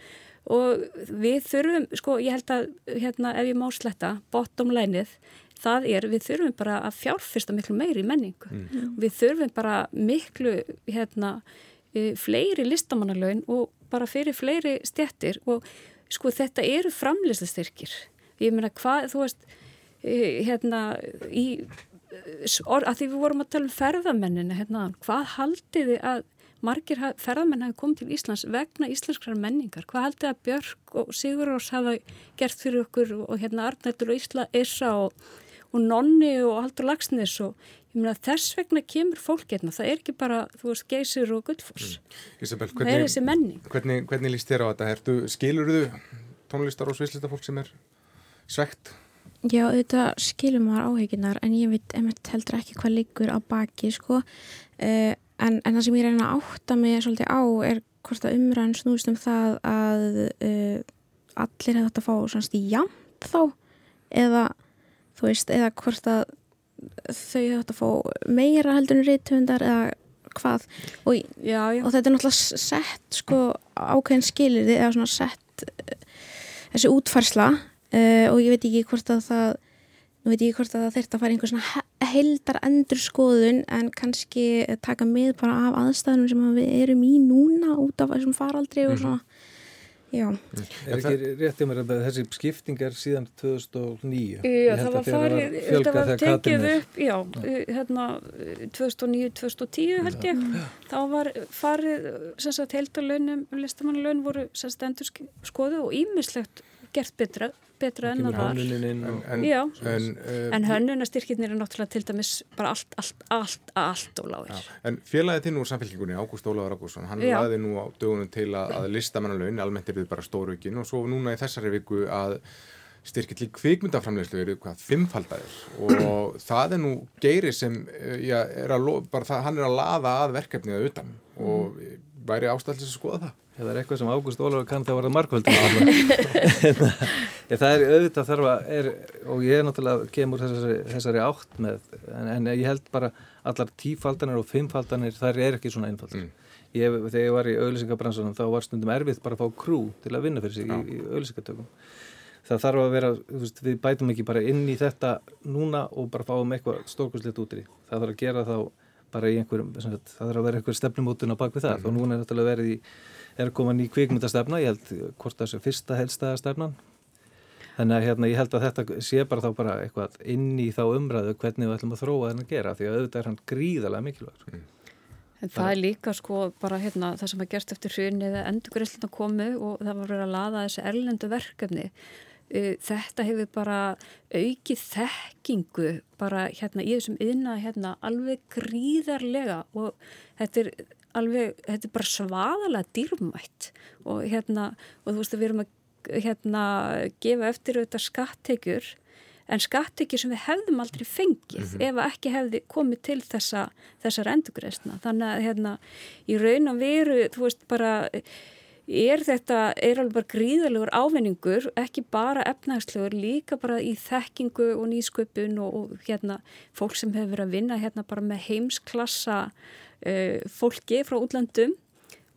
og við þurfum, sko, ég held að hérna, ef ég má sletta, bottom line-ið það er við þurfum bara að fjárfyrsta miklu meiri í menningu. Mm. Við þurfum bara miklu hérna, e, fleiri listamannalögn og bara fyrir fleiri stjættir og sko þetta eru framlýslastyrkir. Ég meina hvað, þú veist, e, hérna í, or, að því við vorum að tala um ferðamennina, hérna, hvað haldiði að margir ferðamenn hafi komið til Íslands vegna íslenskrar menningar. Hvað haldið að Björk og Sigur Rós hafa gert fyrir okkur og hérna Arnættur og Ísla Issa og og nonni og haldur lagsnes og ég meina þess vegna kemur fólk hérna, það er ekki bara, þú veist, geysir og gullfoss.
Mm. Isabel,
það er þessi menning.
Hvernig, hvernig líst þér á þetta? Ertu, skilur þú tónlistar og svislista fólk sem er svegt?
Já, þetta skilur maður áheginar en ég veit emitt heldur ekki hvað liggur á baki, sko. Uh, en, en það sem ég reyna að átta mig svolítið á er hvort að umræðin snúist um það að uh, allir hefði þetta að fá svona jæmt þá eða þú veist, eða hvort að þau þetta að fá meira heldur en reythundar eða hvað og,
já, já.
og þetta er náttúrulega sett sko ákveðin skilir eða svona sett uh, þessi útfarsla uh, og ég veit ekki hvort að það nú veit ég hvort að það þurft að fara einhver svona heldar endur skoðun en kannski taka með bara af aðstæðunum sem við erum í núna út af þessum faraldri og mhm. svona Já.
Er ekki réttið mér að þessi skipting er síðan 2009?
Já, það var farið, það var tekið upp, já, hérna 2009-2010 held ég, já. þá var farið, sem sagt, heldalönum, listamannalön voru sem sagt endur skoðu og ímislegt gert betra betra en það var. en, en, en hönnunastyrkirnir er náttúrulega til dæmis bara allt, allt, allt, allt og lágir.
En félagið þinn úr samfélkingunni, Ágúst Ólaður Ágússon hann já. laði nú á dögunum til að, að listamannalaun almennt er þið bara stóruökin og svo núna í þessari viku að styrkir til kvikmyndaframlegslu eru hvað fimmfaldæðir og það er nú geiri sem eh, já, er að, bara það, hann er að laða að verkefniða utan og mm. væri ástæðlis að skoða það
Ef það er eitthvað sem Ágúst Ólafur kann þá var það markvöldum það er auðvitað þarfa er, og ég er náttúrulega kemur þessari, þessari átt með en, en ég held bara allar tífaldanir og fimmfaldanir þar er ekki svona einfald mm. ég, þegar ég var í auðlýsingabransunum þá var stundum erfitt bara að fá krú til að vinna fyrir sig Já. í, í auðlýsingatökum það þarf að vera, veist, við bætum ekki bara inn í þetta núna og bara fáum eitthvað stórkvæmslegt út í það þarf að gera þá bara í einhverjum, það þarf að vera einhver stefnumótun á bakvið það mm. og núna er þetta verið í er komin í kvikmyndastefna, ég held hvort það sé fyrsta helstaða stefnan. Þannig að hérna, ég held að þetta sé bara þá bara eitthvað inn í þá umræðu hvernig við ætlum að þróa þennan að gera því að auðvitað er hann gríðarlega mikilvægur. Mm.
En það er líka sko bara hérna það sem að gerst eftir hrjunni eða endurgrillina komu og það var verið að laða þessi erlendu verkefni. Þetta hefur bara aukið þekkingu bara hérna í þessum yðna hérna alveg gríðarlega og þetta er alveg, þetta er bara svaðalega dýrmætt og hérna, og þú veist að við erum að hérna gefa eftir auðvitað skattekjur en skattekjur sem við hefðum aldrei fengið mm -hmm. ef ekki hefði komið til þessa, þessar endugreysna þannig að hérna í raun og veru, þú veist bara er þetta, er alveg bara gríðalegur ávinningur, ekki bara efnagslegur, líka bara í þekkingu og nýsköpun og, og hérna fólk sem hefur verið að vinna hérna bara með heimsklassa uh, fólki frá útlandum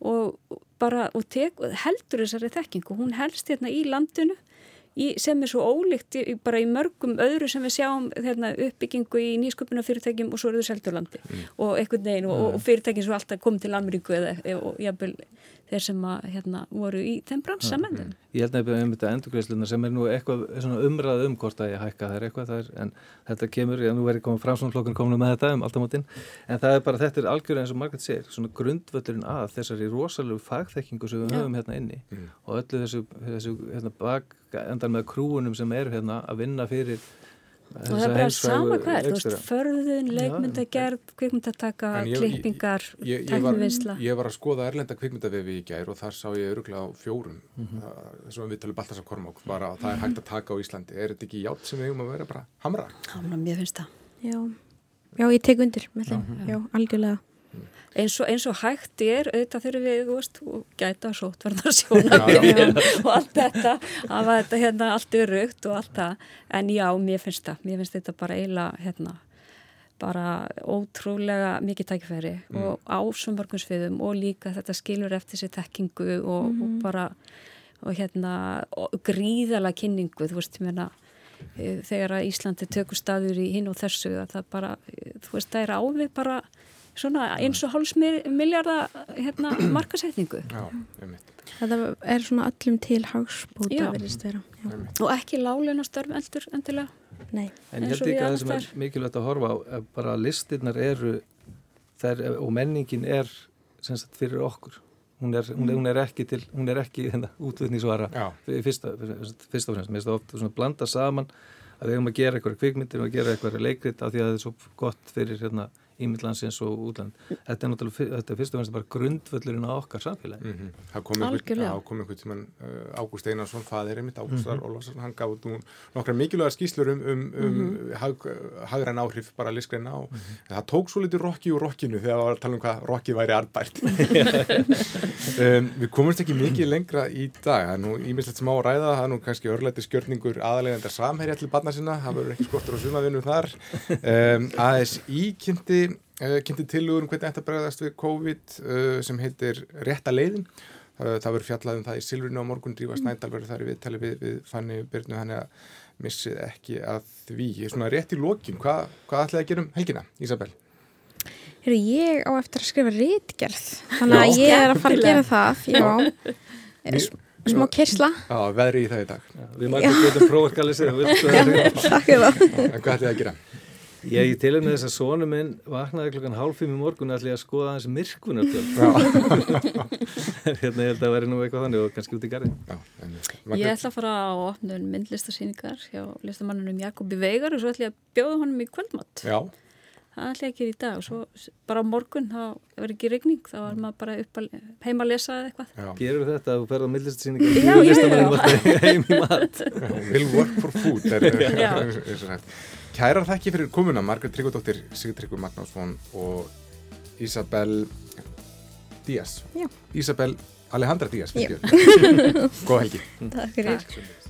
og, bara, og tek, heldur þessari þekkingu. Hún helst hérna í landinu í, sem er svo ólíkt í, bara í mörgum öðru sem við sjáum hérna, uppbyggingu í nýsköpuna fyrirtækjum og svo eru þau seldurlandi mm. og einhvern veginn og, og fyrirtækin svo alltaf komið til Ameríku eða og jafnvel þeir sem að, hérna, voru í þeim bransamennum.
Ég held nefnilega um þetta endurgreifsluna sem er nú eitthvað umræð um hvort að ég hækka þær eitthvað þær, en þetta kemur, já nú verður komið framsvonflokkun komin með þetta um alltamotinn, en það er bara þetta er algjörlega eins og Margret segir, svona grundvöldurinn að þessari rosalega fagþekkingu sem við höfum hérna inni mm. og öllu þessu, þessu hérna, bak endan með krúunum sem eru hérna að vinna fyrir
og það er bara sama hvað, þú veist, förðun, leikmyndagerð, kvikmyndataka, klippingar, tæknivinsla.
Ég var að skoða Erlenda kvikmyndavefi í gær og þar sá ég öruglega á fjórum, mm -hmm. þessum við talum Baltasar Kormák, bara að það er hægt að taka á Íslandi. Er þetta ekki hjátt sem við hefum að vera bara hamra?
Hamra, mér finnst það.
Já, já ég tek undir með þeim, já, algjörlega
eins og, eins og hægt er auðvitað þurfum við veist, gæta sótverðarsjóna og allt þetta að þetta hérna allt er raugt og allt það en já, mér finnst það, mér finnst þetta bara eiginlega hérna bara ótrúlega mikið tækifæri mm. og ásumvarkunsfiðum og líka þetta skilur eftir sér tekkingu og, mm. og mhm. bara og hérna og gríðala kynningu, þú veist, ég meina e, þegar að Íslandi tökur staður í hinn og þessu að það bara, þú veist, það er ávið bara svona eins og háls miljardar hérna, markasetningu
Það er svona öllum til hagsbúta verðist vera.
Já. og ekki láleina störf eldur endilega
Nei.
En ég held ekki að það sem er mikilvægt að horfa á bara listinnar eru þær, og menningin er sagt, fyrir okkur. Hún er, hún er, hún er ekki, til, hún er ekki hérna, útvöðnisvara fyrst og fremst, mér finnst það oft blanda saman að við höfum að gera eitthvað kvikmyndir og að gera eitthvað leikrit af því að það er svo gott fyrir hérna ímyndlandsins og útland. Þetta er náttúrulega, þetta er fyrst og fremst bara grundvöllurinn á okkar samfélagi. Mm -hmm.
Það kom einhvern tíman uh, Ágúst Einarsson, faðir einmitt, Ágústar mm -hmm. Ólarsson, hann gaf út nokkra mikilvægar skýslur um, um, um mm -hmm. hag, hagræn áhrif, bara liskreina og mhm. það tók svo litið rokki úr rokkinu þegar það var að tala um hvað rokki væri arbært. um, við komumst ekki mikið lengra í dag, það er nú ímislegt smá ræða, það er nú kannski örlæti skjörningur aðalega endar samherja til barna sinna, það verður ekki skortur á sumavinnu þar. Um, aðeins íkynnti Eh, kynnti tilugur um hvernig þetta bregðast við COVID uh, sem heitir Rétta leiðin. Það, það verður fjallað um það í Silvrinu á morgun, Drífa Snædal verður þar í viðtali við, við Fanni Byrnu, hann að missið ekki að því. Svona rétt í lokin, Hva, hvað ætlaði að gera um helgina, Ísabel?
Heru, ég á eftir að skrifa rítgerð, þannig að ég er að fara að gera það, já. Smá kyrsla.
Já, veðri í það í dag.
Já, við mætum betur prófarkalisir.
Takk fyrir það.
En hvað ætlaði að gera?
Ég til og með þess að sónu minn vaknaði klokkan hálf fimm í morgun allir að skoða hans myrkunartöld hérna ég held að veri nú eitthvað þannig og kannski út í garði
Ég ætla að fara á opnun myndlistasýningar hjá listamannunum Jakobi Veigar og svo ætla ég að bjóða honum í kvöldmatt Já Það ætla ég að gera í dag og svo bara á morgun þá verður ekki regning, þá er maður bara að, heima að lesa eða eitthvað
Gerur þetta að þú ferða á myndlistasýningar heim í mat
Will work for food er, er, er, er Kærar þakki fyrir komuna, Margret Tryggvardóttir, Sigurtryggur Magnásson og Isabel Díaz. Já. Isabel Alejandra Díaz. Góð helgi.
Takk fyrir. Takk.